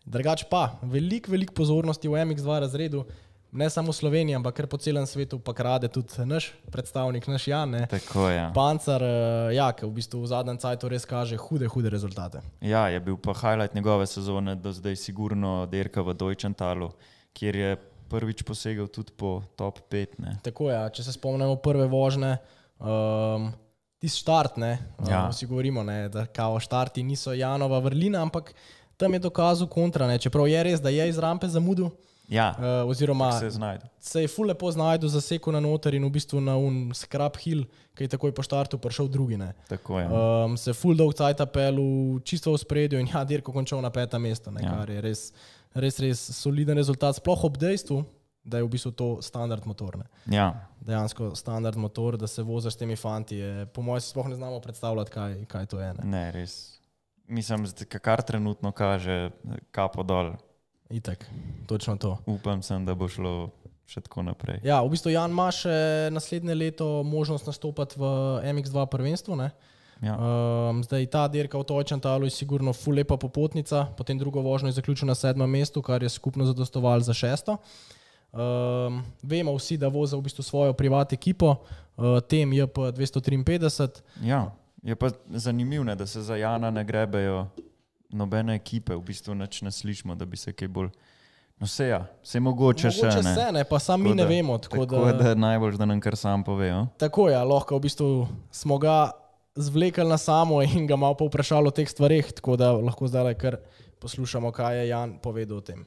C: Drugač pa, veliko, veliko pozornosti v MX2 razredu, ne samo v Sloveniji, ampak kar po celem svetu, pa krade tudi naš predstavnik, naš Jan. Ne.
B: Tako je.
C: Pancar, eh, ja, ki v bistvu v zadnjem cajtu res kaže hude, hude rezultate.
B: Ja, je bil pa highlight njegove sezone do zdaj sigurno dirka v Deutschantalu, kjer je prvič posegel tudi po top 5. Ne.
C: Tako je, ja, če se spomnimo prve vožnje, um, tisti štart, ne,
B: Ja.
C: um, vsi govorimo, ne, da kao štarti niso Janova vrlina, ampak tam je dokazal kontra, ne, čeprav je res, da je iz rampe zamudil,
B: Ja,
C: uh, oziroma
B: se znajde.
C: se je ful lepo znašel za seko na noter in v bistvu na un scrap hill, ki je takoj po štartu prišel drugi. Ne.
B: Tako je.
C: Um, se full dolg cajt apelu, čisto v spredju in ja, dirko končal na petem mestu, ne,
B: Ja.
C: kar je res, res, res soliden rezultat, sploh ob dejstvu, da je v bistvu to standard motor. Ne.
B: Ja,
C: Dejansko standard motor, da se voziš s temi fanti, je, po mojem, sploh ne znamo predstavljati, kaj, kaj to je. Ne.
B: ne, res. Mislim, da kar trenutno kaže, kapo dol.
C: Itek, točno to.
B: Upam, sem, da bo šlo še tako naprej.
C: Ja, v bistvu Jan ima še naslednje leto možnost nastopati v MX2 prvenstvu. Ne?
B: Ja.
C: Um, zdaj ta dirka v Tojčantalu je sigurno ful lepa popotnica, potem drugo vožnjo je zaključil na sedmem mestu, kar je skupno zadostovalo za šesto. Um, vemo vsi, da vozi v bistvu svojo privat ekipo, uh, tem je pa 253.
B: Ja, je pa zanimivo, da se za Jana ne grebejo nobene ekipe, v bistvu nič ne slišimo, da bi se kaj bolj. No, vse ja, vse mogoče,
C: Mogoče
B: še ne.
C: se ne, pa sam mi
B: Tako
C: ne vemo. Tako,
B: Tako
C: da,
B: da je najbolj, da nam kar sam povejo.
C: tako je, lahko v bistvu smo ga zvlekli na samo in ga malo povprašali o teh stvareh, tako da lahko zdaj kar poslušamo, kaj je Jan povedal o tem.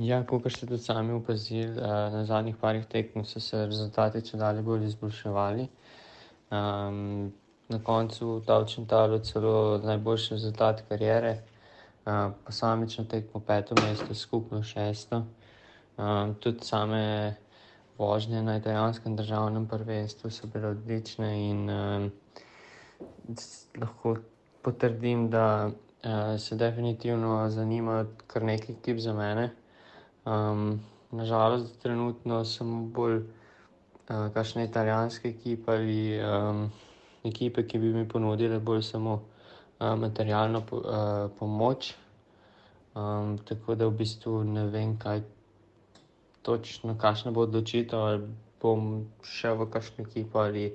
F: Ja, kot ste tudi sami opazili, eh, na zadnjih parih tekmah so se rezultati če dalje bolj izboljševali. Um, na koncu v Tavčentalu celo najboljši rezultat karijere, uh, posamično tekmo peto mesto, skupno šesto. Um, tudi same vožnje na italijanskem državnem prvenstvu so bile odlične in um, lahko potrdim, da uh, se definitivno zanima kar nekaj ekip za mene. Um, nažalost, trenutno sem bolj uh, kakšna italijanska ekipa ali um, ekipe, ki bi mi ponudile bolj samo uh, materialno po, uh, pomoč. Um, tako da v bistvu ne vem, kaj točno, kakšna bo odločitev, ali bom šel v kakšno ekipo ali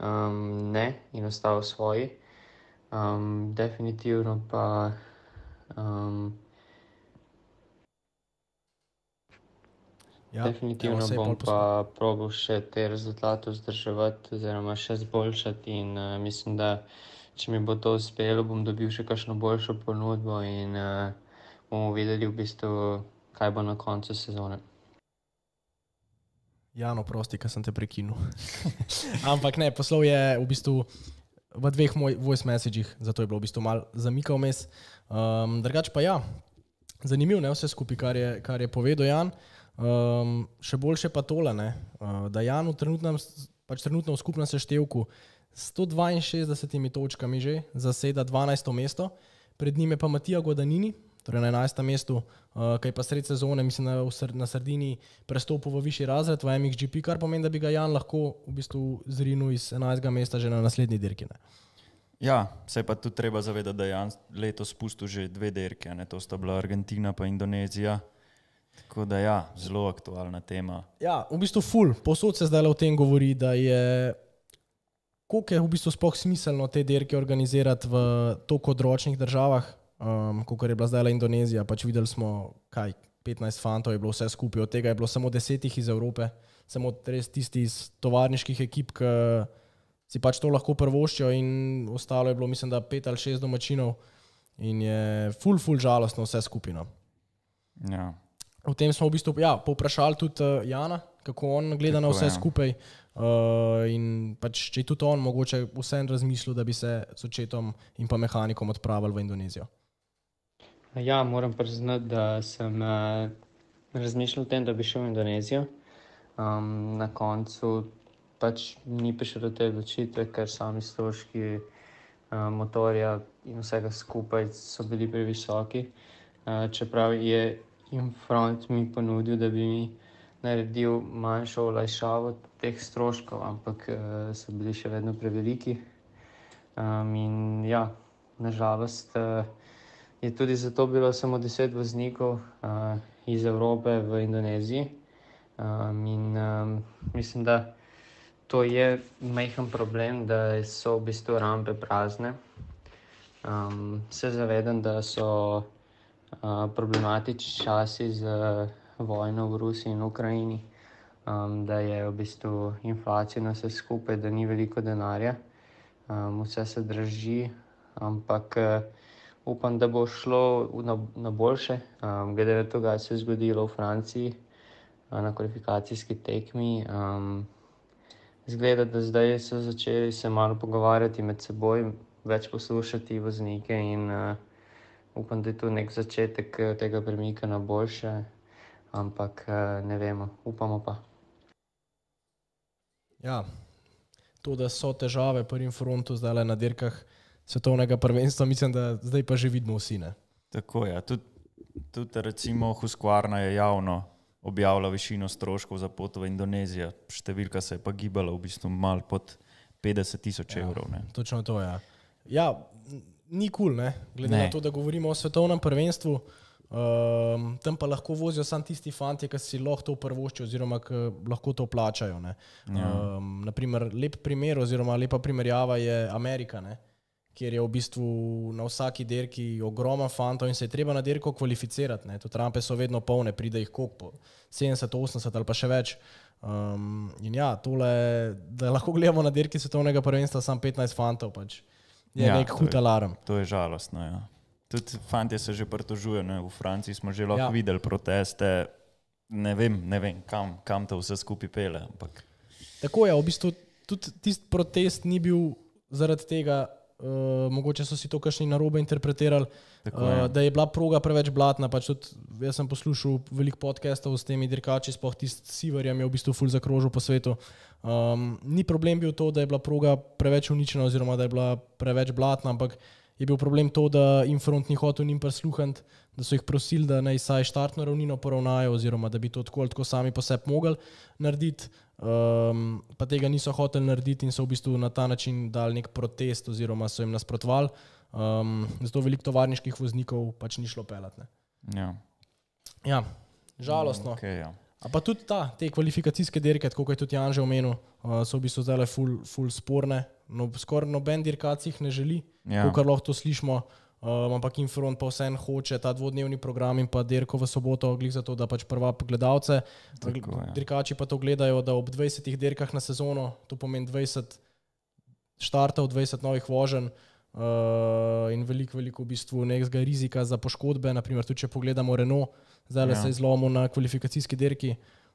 F: um, ne in ostal v svoji. Um, definitivno pa. Um,
C: Ja,
F: definitivno
C: evo,
F: bom pa probil še te rezultate vzdrževati, oziroma še zboljšati. In uh, mislim, da če mi bo to uspelo, bom dobil še kakšno boljšo ponudbo in uh, bomo videli, v bistvu, kaj bo na koncu sezone.
C: Jano, prosti, ker sem te prekinil. Ampak ne, poslov je v bistvu v dveh moj voice messagih, zato je bilo v bistvu mal zamikal mes. Um, drugač pa ja, zanimivo je vse skupaj, kar je, kar je povedal Jan. Um, še boljše pa tole, ne, uh, da Jan v trenutnem, pač trenutno v skupnem seštevku s 162 točkami že zaseda 12. mesto, pred njim je pa Matija Godanini, torej na 11. mestu, uh, ki je pa sred sezone, mislim, Sr- na Sardini prestopil v višji razred, v MXGP, kar pomeni, da bi ga Jan lahko v bistvu zrinil iz 11. mesta že na naslednji dirki. Ne.
B: Ja, se pa tudi treba zavedati, da je Jan letos spustil že dve derke, ne? to sta bila Argentina in Indonezija. Tako da ja, zelo aktualna tema.
C: Ja, v bistvu ful, posod se zdaj o tem govori, da je koliko je v bistvu sploh smiselno te dirke organizirati v toliko odročnih državah, um, kot je bila zdaj Indonezija. Pač videli smo, kaj 15 fantov je bilo vse skupaj, od tega je bilo samo 10 iz Evrope, samo res tisti iz tovarniških ekip, ki si pač to lahko prvoščijo, in ostalo je bilo, mislim, da 5 ali 6 domačinov. In je ful, ful žalostno vse skupino.
B: Ja.
C: O tem smo v bistvu ja, povprašali tudi uh, Jana, kako on gleda na
B: Tako,
C: vse
B: ja.
C: skupaj. Uh, in pač, če je tudi on mogoče vseeno razmislil, da bi se s očetom in pa mehanikom odpravili v Indonezijo.
F: Ja, moram priznati, da sem uh, razmišljal o tem, da bi šel v Indonezijo. Um, na koncu pač ni prišel do te odločitve, ker sami stroški uh, motorja in vsega skupaj so bili previsoki. Uh, čeprav je Infront mi ponudil, da bi mi naredil manjšo olajšavo teh stroškov, ampak uh, so bili še vedno preveliki. Um, in ja, nažalost. Uh, Je tudi zato bilo samo deset voznikov uh, iz Evrope v Indoneziji. Um, in um, mislim, da to je majhen problem, da so v bistvu rampe prazne. Um, se zavedam, da so problematični časi z vojno v Rusiji in Ukrajini, um, da je v bistvu inflacija na vse skupaj, da ni veliko denarja, um, vse se draži, ampak uh, upam, da bo šlo na, na boljše. Um, glede na to, kaj se je zgodilo v Franciji uh, na kvalifikacijski tekmi. Um, Zgleda, da zdaj so začeli se malo pogovarjati med seboj, več poslušati voznike in uh, upam, da je to nek začetek eh, tega premika na boljše, ampak uh, ne vemo, upamo pa.
C: Ja, to, da so težave pri frontu zdaj na dirkah svetovnega prvenstva, mislim, da zdaj pa že vidimo vsi. Ne?
B: Tako je. Tudi, tudi recimo Husqvarna je javno objavila višino stroškov za pot v Indonezijo. Številka se je pa gibala v bistvu mal pod 50 tisoč
C: Ja.
B: evrov. Ne.
C: Točno to je. Ja. ja, ni kul, cool, glede ne.
B: Ne.
C: na to, da govorimo o svetovnem prvenstvu. Um, tam pa lahko vozijo samo tisti fanti, ki si lahko to prvoščijo, oziroma ki lahko to plačajo. ne.
B: Ja.
C: Um, naprimer, lep primer, oziroma lepa primerjava je Amerika, ne? kjer je v bistvu na vsaki dirki ogromno fantov in se je treba na dirko kvalificirati. ne. Tudi rampe so vedno polne, pride jih koliko, po 70, 80 ali pa še več. Um, in ja, tole, da lahko gledamo na dirki svetovnega prvenstva, samo 15 fantov, pač je ja, nek
B: to
C: hud
B: je-
C: alarm.
B: To je žalostno. Ja. Tudi fanti se že pritožujejo. V Franciji smo že lahko
C: ja.
B: videli proteste. Ne vem, ne vem kam, kam to vse skupaj pele. Ampak
C: Tako je, v bistvu tudi tisti protest ni bil zaradi tega, uh, mogoče so si to kakšni narobe interpretirali,
B: Tako,
C: uh,
B: ja.
C: da je bila proga preveč blatna. Pač tudi, jaz sem poslušal veliko podcastov s temi dirkači, sploh tisti s Siverjem je v bistvu ful zakrožil po svetu. Um, ni problem bil to, da je bila proga preveč uničena oziroma da je bila preveč blatna, ampak je bil problem to, da jim front ni hotel njim prisluhniti, da so jih prosili, da naj saj štartno ravnino poravnajo, oziroma da bi to tako ali tako sami po sebi mogli narediti. Um, pa tega niso hoteli narediti in so v bistvu na ta način dali nek protest, oziroma so jim nasprotovali. Um, zato veliko tovarniških voznikov pač ni šlo pelati. ne.
B: Ja.
C: Ja, žalostno.
B: Okay, ja.
C: A pa tudi ta, te kvalifikacijske dirke, kot je tudi Jan že omenil, uh, so v bistvu zdaj ful, ful sporne. No, skoraj noben dirkac jih ne želi,
B: ja.
C: kar lahko to slišimo. Um, ampak Infront pa vseeno hoče ta dvodnevni program in pa dirko v soboto, glih zato, da pač prva gledalce.
B: Tako, ja.
C: Dirkači pa to gledajo, da ob 20 dirkah na sezono, to pomeni 20 štartov, 20 novih voženj. Uh, in veliko, veliko v bistvu nekega rizika za poškodbe. Naprimer, tudi če pogledamo Renault, zdaj
B: Ja.
C: se je zlomil na kvalifikacijski dirki.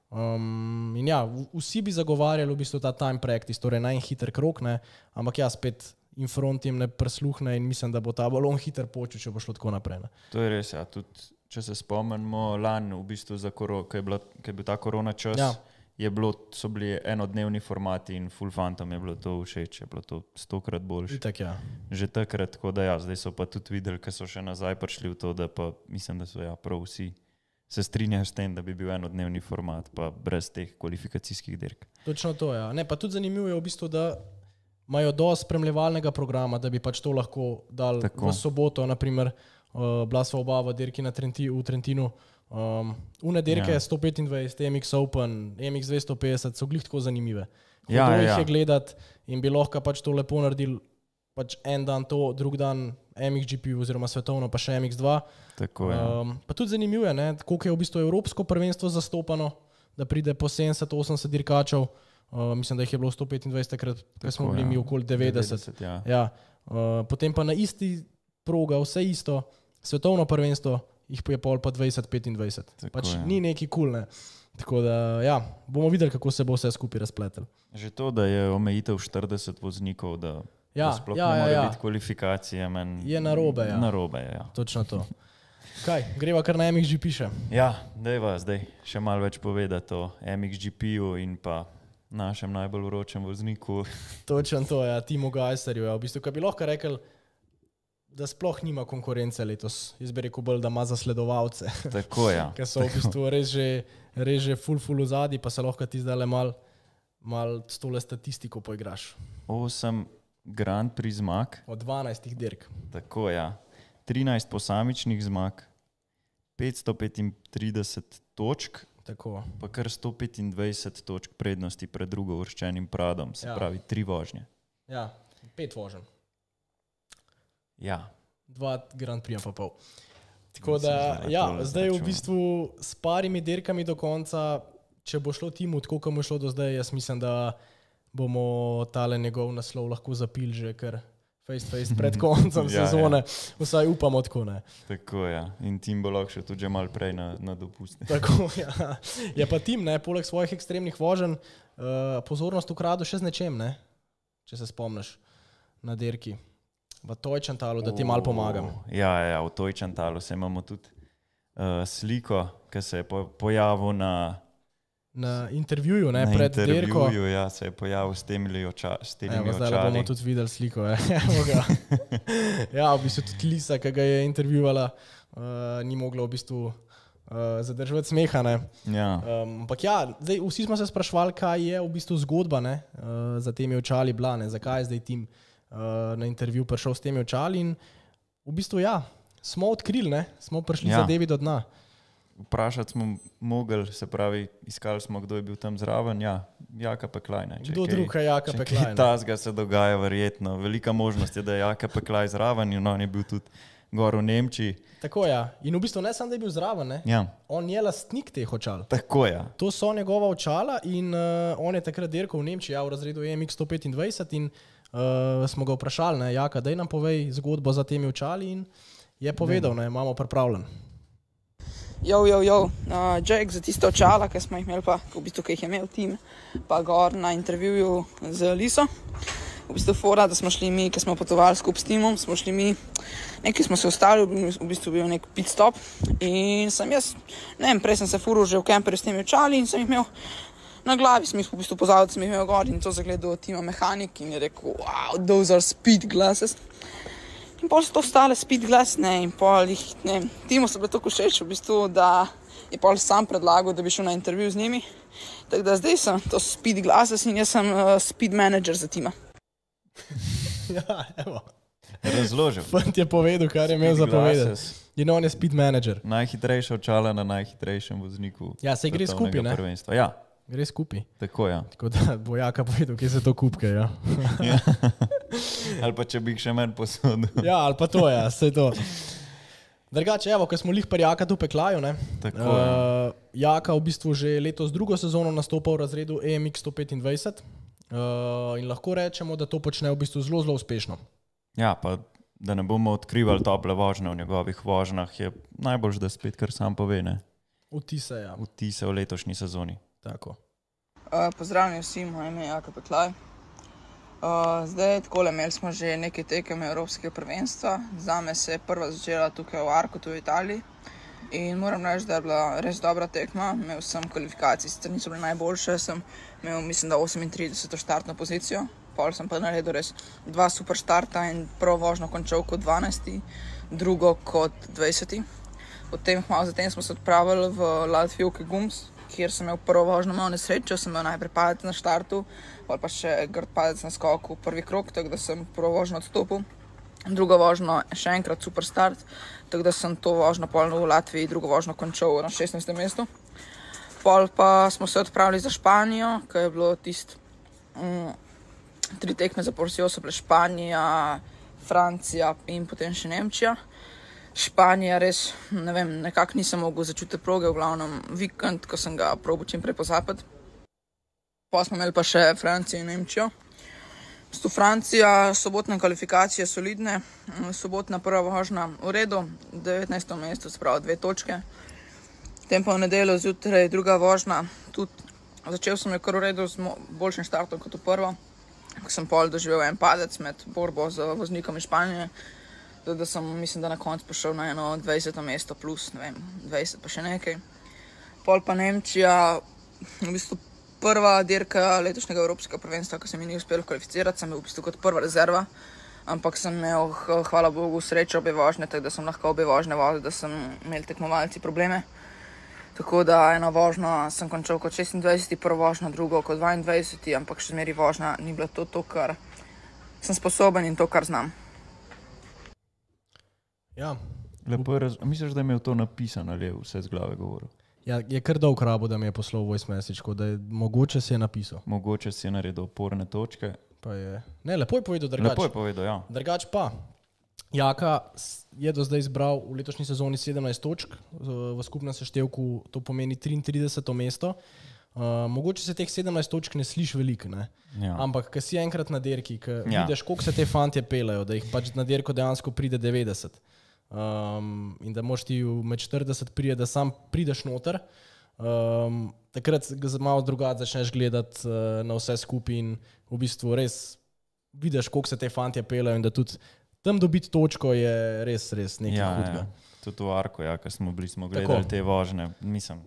C: Um, in ja, v- vsi bi zagovarjali v bistvu ta time practice, torej najhiter krok, ne? ampak ja, spet infront jim ne prisluhne in mislim, da bo ta balon hiter počel, če bo šlo tako naprej. Ne?
B: To je res. Ja. Tudi, če se spomnimo, lani, v bistvu, ko je, bila, je bil ta korona čas,
C: Ja.
B: je bilo, so bili enodnevni formati in full fantom je bilo to všeč, je bilo to stokrat boljše.
C: Itak, ja.
B: Že takrat, tako da ja, zdaj so pa tudi videli, ker so še nazaj prišli v to, da pa mislim, da so ja, prav vsi se strinjajo s tem, da bi bil enodnevni format, pa brez teh kvalifikacijskih dirk.
C: Točno to je. Ja. Ne, pa tudi zanimivo je v bistvu, da imajo dosti spremljevalnega programa, da bi pač to lahko dal
B: Tako.
C: V soboto. Naprimer, uh, bila sva oba v dirki na Trenti, v Trentinu. Um, une dirke
B: Ja.
C: ja. 125, MX Open, MX 250 so glih tako zanimive.
B: Ja,
C: Hudo
B: ja,
C: jih
B: ja.
C: je gledati in bi lahko pač to lepo naredili. Pač en dan to, drug dan MXGP oziroma svetovno, pa še MX2.
B: Tako, ja.
C: Um, pa tudi zanimivo je, ne, koliko je v bistvu Evropsko prvenstvo zastopano, da pride po 70-80 dirkačev. Uh, mislim, da jih je bilo 125, takrat ko smo
B: Tako,
C: bili
B: ja.
C: mi okoli 90.
B: 90 ja.
C: Ja, uh, potem pa na isti proga, vse isto, svetovno prvenstvo, jih pa je pol pa 20-25.
B: Tako,
C: Pač
B: ja.
C: ni neki kul. Ne. Tako da ja, bomo videli, kako se bo vse skupaj razpletel.
B: Že to, da je omejitev 40 voznikov, da,
C: Ja,
B: da sploh
C: ja,
B: ne
C: ja,
B: more
C: ja.
B: biti kvalifikacije, meni
C: Je narobe, ja.
B: Narobe je, ja.
C: Točno to. Kaj, greva kar na MXG piše.
B: Ja, dejva zdaj še malo več povedati o MXGP-ju in pa našem najbolj vročem vozniku.
C: Točno to je, ja, Timo Gajserju. Ja. V bistvu, kaj bi lahko rekel, da sploh nima konkurence letos. Jaz bi rekel bolj, da ima zasledovalce,
B: Tako je. Ja.
C: ker so v bistvu res že, res že full, full v zadnji, pa se lahko ti zdaj le mal, mal s tole statistiko poigraš.
B: Osem Grand Prix zmag,
C: Od 12 dirk.
B: tako je. Ja. 13 posamičnih zmag, 535 točk,
C: Tako.
B: pa kar 125 točk prednosti pred drugo vrščenim Pradom, se
C: Ja.
B: pravi tri vožnje.
C: Ja, pet vožen,
B: Ja,
C: dva Grand Prix pa pol. Tako da, ja, zdaj v bistvu s parimi dirkami do konca, če bo šlo timu tako, kot mu je šlo do zdaj, jaz mislim, da bomo tale njegov naslov lahko zapil že kar face to face pred koncem
B: Ja, ja.
C: sezone. Vsaj upamo tako ne.
B: tako je. Ja. In tim bo lahko še tudi malo prej na, na dopuste.
C: Tako, ja. Je pa tim, ne, poleg svojih ekstremnih voženj, uh, pozornost ukradu še z nečem, ne? če se spomniš na dirki. V Tojčantalu, da ti malo pomagam.
B: Ja, ja, ja, v Tojčantalu se imamo tudi uh, sliko, ki se je po, pojavil na,
C: Na intervjuju, ne,
B: na
C: pred dirko.
B: intervjuju. Ja, se je pojavil s temi, oča, s temi
C: Evo, zdaj bomo
B: očali.
C: tudi videli sliko. ga. ja, v bistvu tudi Lisa, ki ga je intervjuvala, uh, ni mogla v bistvu uh, zadržati smeha. Ne.
B: Ja,
C: Um, ampak ja, zdaj, vsi smo se sprašvali, kaj je v bistvu zgodba ne, uh, za temi očali bila, ne, zakaj je zdaj tim uh, na intervju prišel s temi očali. In v bistvu ja, smo odkrili, ne, smo prišli ja.
B: Ja.
C: za Devi do dna.
B: Vprašati smo mogli, se pravi, iskali smo, kdo je bil tam zraven. Ja, Jaka Peklaj. Ne, če
C: Kdo drug je Jaka
B: če
C: Peklaj,
B: kaj
C: ne?
B: Tazga se dogaja, verjetno. Velika možnost je, da je Jaka Peklaj zraven in on je bil tudi gor v Nemčiji.
C: Tako je. Ja. In v bistvu ne samo, da je bil zraven, ne,
B: Ja,
C: on je lastnik teh očal.
B: tako je. Ja.
C: To so njegova očala in uh, on je takrat dirkal v Nemčiji, ja, v razredu EMX 125 in uh, smo ga vprašali, ne, Jaka, da nam povej zgodbo za temi očali in je povedal, ne, imamo pripravljen.
G: Jo, jo, jo, uh, Jack za tiste očala, ki smo jih imeli, pa v bistvu, ki jih je imel tim, pa gor na intervjuju z Liso. V bistvu, fora, da smo šli mi, ki smo potovali skupaj s timom, smo šli mi, nekaj smo se bil- v bistvu bil nek pit stop. In sem jaz, ne vem, prej sem se furil že v kemperju s temi očali in sem jih imel na glavi, sem jih v bistvu pozval, da sem jih imel gor in to zagledal tima mehanik in je rekel, wow, those are speed glasses. In pol so to stale speed glasne in pol jih, ne Timu so bile tako všeč, v bistvu, da je pol sam predlagal, da bi šel na intervju z njimi. Tako da zdaj sem to speed glasses in jaz sem uh, speed manager za Tima.
C: ja, evo.
B: Razložil.
C: Fant je povedal, kar je imel za povedati. In on je speed manager.
B: Najhitrejša očala na najhitrejšem vozniku.
C: Ja, saj gre skupaj, ne?
B: prvenstva. Ja,
C: Gre skupaj.
B: tako ja.
C: Tako da bo jaka povedal, kje se to kupke. Ja.
B: ja. Ali pa če bi jih še menj posodil.
C: ja, ali pa to je, ja, vse to. Drugače, evo, ko smo lih pri Jaka tu peklaju, ne?
B: Tako,
C: Uh, Jaka v bistvu že letos drugo sezono nastopa v razredu EMX 125 uh, in lahko rečemo, da to počne v bistvu zelo, zelo uspešno.
B: Ja, pa da ne bomo odkrivali tople vožnje v njegovih vožnjah, je najbolj, da spet kar sam pove, ne?
C: Vtise, ja.
B: Vtise v letošnji sezoni.
C: Tako.
G: Uh, pozdravljeni vsi, moje ime je Jaka Peklaj. Zdaj, tako imeli smo že nekaj tekem Evropskega prvenstva. Za me se je prva začela tukaj v Arkotu v Italiji. In moram reči, da je bila res dobra tekma. Imel sem kvalifikacije, sicer niso bile najboljše, sem imel, mislim, da 38. štartno pozicijo. Pol sem pa naredil res dva super štarta in prvo vožnjo končal kot 12, drugo kot 20. Potem, malo zatem smo se odpravili v Latvijo, ki Gums, kjer sem imel prvo vožnjo malo nesrečo, sem imel najprej padec na štartu, ali pa še grd padec na skoku, prvi krok, tako da sem prvo vožnjo odstopil. Drugo vožnjo še enkrat super start, tako da sem to vožnjo polno v Latviji, drugo vožnjo končal na 16. mestu. Pol pa smo se odpravili za Španijo, ki je bilo tisto mm, tri tekme zapovrstjo, so bile Španija, Francija in potem še Nemčija. Španija, res, ne vem, nekako nisem mogel začutiti proge, v glavnem vikend, ko sem ga probil čim prej pozapeti. Pa smo imeli pa še Francijo in Nemčijo. Tu Francija, sobotne kvalifikacije solidne, sobotna prva vožnja v redu, 19. mesto, spravo dve točke. Potem pa v nedeljo zjutraj druga vožnja, tudi začel sem jo kar v redu z boljšim štartom kot v prvo. Ko sem pol doživel en padec med borbo z voznikom iz Španije, da, da sem, mislim, da na koncu prišel na eno 20. mesto, plus ne vem, 20 pa še nekaj. Pol pa Nemčija, v bistvu prva dirka letošnjega Evropskega prvenstva, ko se mi ni uspelo kvalificirati, sem bil v bistvu kot prva rezerva, ampak sem imel, hvala Bogu, srečo obe vožnje, tako da sem lahko obe vožnje vozil, da sem imel tekmovalci probleme. Tako da eno vožnjo sem končal kot 26, prvo vožnjo, drugo kot 22, ampak še zmeri vožnja ni bila to, to, kar sem sposoben in to, kar znam.
C: Ja.
B: Lepo raz... Misliš, da je imel to napisano ali je vse z glave govoril?
C: Ja, je kar dolg rabo, da mi je poslal voice message, da je mogoče si je napisal.
B: Mogoče si je naredil oporne točke.
C: Pa Je... Ne, lepo je povedal, drugače.
B: Lepo je povedal, ja.
C: Drugač pa, Jaka je do zdaj zbral v letošnji sezoni 17 točk, v skupnem seštevku to pomeni 33. mesto. Uh, mogoče se teh 17 točk ne sliši veliko,
B: ja.
C: ampak ko si enkrat na dirki, ko
B: Ja.
C: vidiš, koliko se te fantje pelejo, da jih pač na dirko dejansko pride 90. Um, in da moš ti med 40 prije, da sam prideš noter. Um, takrat malo drugače začneš gledati uh, na vse skupaj in v bistvu res vidiš, koliko se te fantje pelejo in da tudi tam dobiti točko je res, res nekaj
B: Ja,
C: hudega.
B: ja. Tudi v Arku, ja, ko smo bili, smo
C: Tako.
B: gledali te vožnje. Mislim,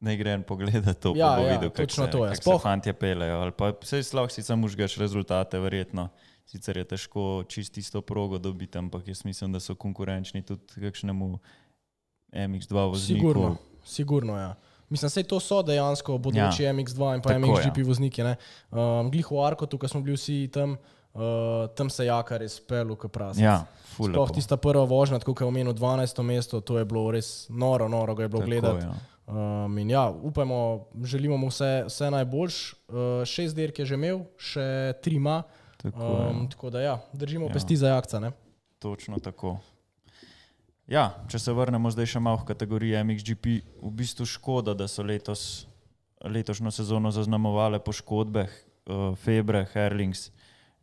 B: ne gre en pogledati to,
C: Ja,
B: bo
C: ja,
B: videl, kako se,
C: to je.
B: kak se
C: Sploh-
B: fantje pelejo. Ali pa vse sploh si samo užgaš rezultate, verjetno. Sicer je težko čisto isto progo dobiti, ampak jaz mislim, da so konkurenčni tudi kakšnemu MX2 vozniku.
C: Sigurno, sigurno ja. Mislim, da to so dejansko bodoči ja. MX2 in pa
B: Tako,
C: MXGP
B: ja.
C: vozniki. ne. Um, glih v Arko, tukaj smo bili vsi tam, uh, tam se jaka res pelu, kot pravi.
B: Ja,
C: Sploh
B: lepo.
C: tista prva vožnja, kot je omenil 12. mesto, to je bilo res noro, noro ga je bilo
B: Tako,
C: gledati.
B: ja.
C: Um, in ja, upajmo, želimo mu vse, vse najboljš. Uh, šest dirk je že imel, še tri ima.
B: Tako,
C: Um, tako da ja, držimo
B: Ja.
C: ja. pesti za jakca. Ne?
B: Točno tako. Ja, če se vrnemo zdaj še malo v kategorijo MXGP, v bistvu škoda, da so letos, letošnjo sezono zaznamovale poškodbe uh, Febre, Herlings,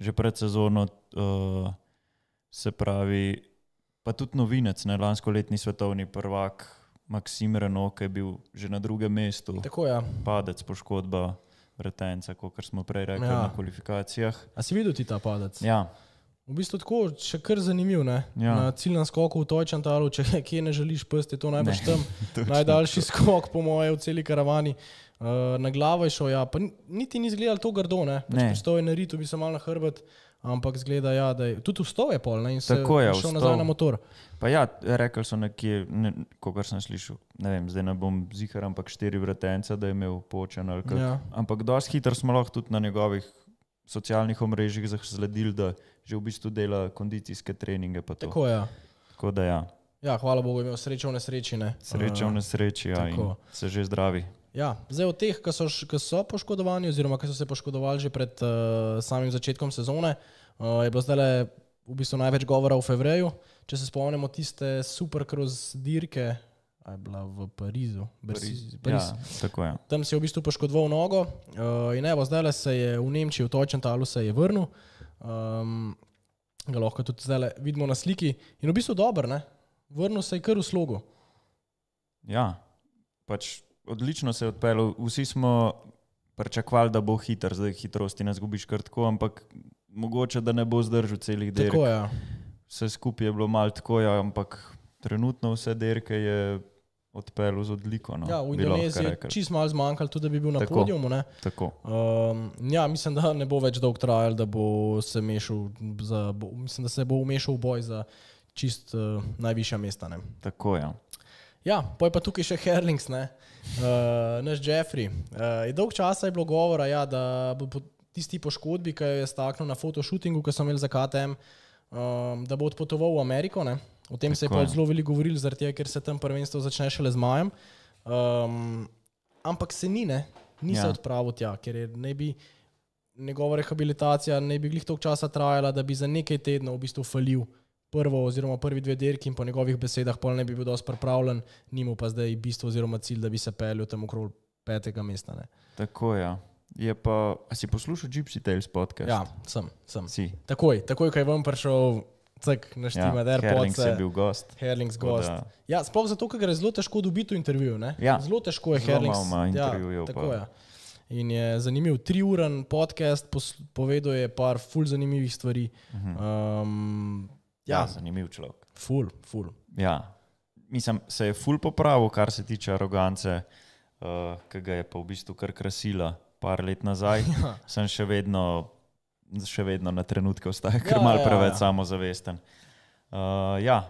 B: že pred sezono, uh, se pravi, pa tudi novinec, ne lansko letni svetovni prvak Maksim Renault, ki je bil že na drugem mestu,
C: Tako je. Ja.
B: padec, poškodba retenca, kot smo prej rekli ja. Na kvalifikacijah.
C: A si videl ti ta padec?
B: Ja,
C: V bistvu tako, še kar zanimiv. Ne?
B: Ja.
C: Na ciljnem skoku v Tojčantalu, če kje ne želiš pesti, je to najbrž
B: Ne,
C: tam. Najdaljši skok, po mojem, v celi karavani. Uh, na glavo je šel, ja, pa ni- niti ni izgledal to grdo, ne.
B: Ne.
C: Pač to je na ritu, bi se mal na hrbet. Ampak zgleda, ja, da je tudi vstal je pol ne, in se
B: Tako je,
C: šel
B: vstal.
C: nazaj na motor.
B: Pa ja, rekli so nekje, ne, kogar sem slišal, ne vem, zdaj ne bom zihar, ampak štiri vratence, da je imel počen ali kaj.
C: Ja.
B: Ampak dosti hitro smo lahko tudi na njegovih socialnih omrežjih zasledili, da že v bistvu dela kondicijske treninge.
C: Tako je. Ja.
B: Tako da ja,
C: Ja, hvala Bogu, imel srečo v nesreči. Ne.
B: sreča v nesreči ja, se že zdravi.
C: Ja, zdaj od teh, ki so, ki so poškodovani, oziroma ki so se poškodovali že pred uh, samim začetkom sezone, uh, je bilo zdaj v bistvu največ govora v februarju. Če se spomnimo tiste supercross dirke, je bila v Parizu. Bersi, Pariz.
B: Ja, tako je.
C: Tam si je v bistvu poškodoval nogo uh, in evo, zdaj se je v Nemčiji, v Točentalu se je vrnil. Um, ga lahko tudi zdaj vidimo na sliki in v bistvu dober, ne? Vrnil se je kar v slogu.
B: Ja, pač odlično se je odpeljal. Vsi smo pričakovali, da bo hiter, zdaj hitrosti ne zgubiš kar tako, ampak mogoče da ne bo zdržal celih dirk.
C: Tako je. Ja.
B: Vse skupaj je bilo malo tako, ja, ampak trenutno vse dirke je odpeljal z odliko. No,
C: Ja, v Indoneziji je
B: rekli.
C: čist malo zmanjkalo, tudi da bi bil na
B: Tako.
C: podiumu. ne.
B: Tako.
C: Um, ja, mislim, da ne bo več dolg trajal, da bo se mešal, za, bo, mislim, da se bo umešal v boj za čist uh, najvišja mesta. Ne.
B: Tako ja.
C: Ja, pa je pa tukaj še Herlings, ne? uh, naš Jeffrey. Uh, je dolg časa je bilo govora, ja, da bo po tisti poškodbi, ki jo je staknil na fotoshootingu, ki sem imel za KTM, um, da bo odpotoval v Ameriko. Ne? O tem se je
B: Tako
C: pa
B: je.
C: zelo veliko govorilo, zaradi tega, ker se tam prvenstvo začne šele z majem. Um, ampak se ni, ne? ni ja. se odpravil tja, ker je ne bi. Njegova rehabilitacija ne bi glih toliko časa trajala, da bi za nekaj tednov v bistvu falil prvo oziroma prvi dve dirki in po njegovih besedah pol ne bi bil dosti pripravljen, nimo pa zdaj bistvo oziroma cilj, da bi se peljal tam okrog petega mesta. Ne.
B: Tako ja. Je pa, a si poslušal Gypsy Tales podcast?
C: Ja, sem, sem.
B: Si.
C: Takoj, takoj, ko je vam prišel, cek, naštima, ja, AirPods.
B: je bil gost.
C: Herlings gost.
B: da-
C: Ja, sploh zato, ker gre zelo težko dobiti intervju. ne.
B: Ja.
C: Zelo težko je
B: Zelo
C: Herlings. Ja, tako je. In je zanimiv, triuren podcast, povedal je par ful zanimivih stvari. Um,
B: Ja,
C: ja,
B: zanimiv človek.
C: ful, ful.
B: Ja. Mislim, se je ful popravil, kar se tiče arogance, uh, ki ga je pa v bistvu kar krasila par let nazaj.
C: Ja.
B: Sem še vedno, še vedno na trenutke ostaja kar
C: Ja,
B: mal
C: ja,
B: preveč
C: ja.
B: samozavesten. Uh, ja,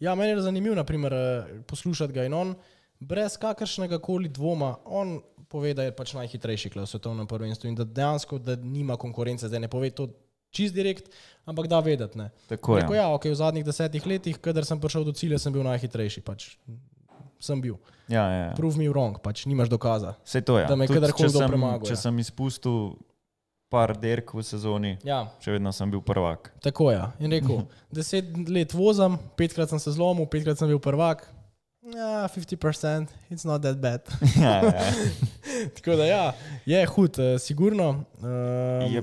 C: Ja, meni je zanimivo, naprimer, eh, poslušati ga in on, brez kakršnega koli dvoma, on pove, da je pač najhitrejši klas v svetovnem prvenstvu in da dejansko da nima konkurence. Zdaj ne pove to čist direkt, ampak da vedeti. Ne.
B: tako je.
C: ja, okay, v zadnjih desetih letih, kadar sem prišel do cilja, sem bil najhitrejši. Pač. Sem bil.
B: Ja, ja, ja.
C: Prove me wrong, pač nimaš dokaza.
B: Vse to je.
C: da me
B: Tudi
C: kadarkoli kdo
B: sem-
C: premagal,
B: Če
C: ja.
B: sem izpustil par derk v sezoni,
C: Ja,
B: še vedno sem bil prvak.
C: tako je. In rekel, deset let vozim, petkrat sem se zlomil, petkrat sem bil prvak. Ja, 50%, it's not that bad.
B: ja, ja.
C: Tako da ja, je hud, uh, sigurno. Um,
B: Je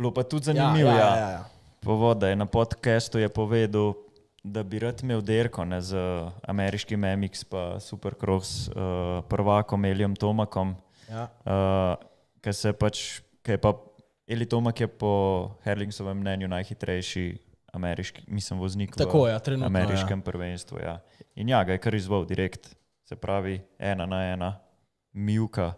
B: bilo pa tudi zanimivo.
C: ja,
B: Ja,
C: ja, ja, ja.
B: Povod, da je na podkastu je povedal, da bi rad imel derko ne, z ameriškim MX, pa Supercross uh, prvakom Elijem Tomakom,
C: Ja.
B: uh, ki se pač, ki je pa Eli Tomak je po Herlingsovem mnenju najhitrejši ameriški, mislim, voznik
C: Tako
B: v
C: je, trenutno.
B: ameriškem
C: Ja.
B: prvenstvu. Ja. In ja, ga je kar izval direkt, se pravi ena na ena, mjuka,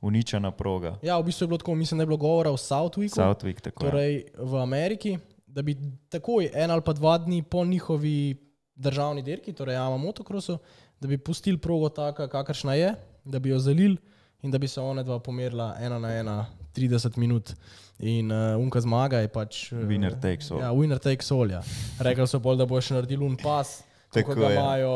B: uničena proga.
C: ja, v bistvu je bilo tako, mislim, da je bilo govora o Southwicku,
B: Southwick, tako
C: torej v Ameriki, da bi takoj en ali pa dva dni po njihovi državni dirki, torej Jama Motocrossu, da bi pustili progo taka, kakršna je, da bi jo zalili in da bi se one dva pomerila ena na ena 30 minut. In uh, unka zmaga je pač. Uh,
B: Winner takes all.
C: Ja, winner takes all. Ja. Rekli so bolj, da boš naredil un pas, tako
B: Tako
C: da
B: je.
C: imajo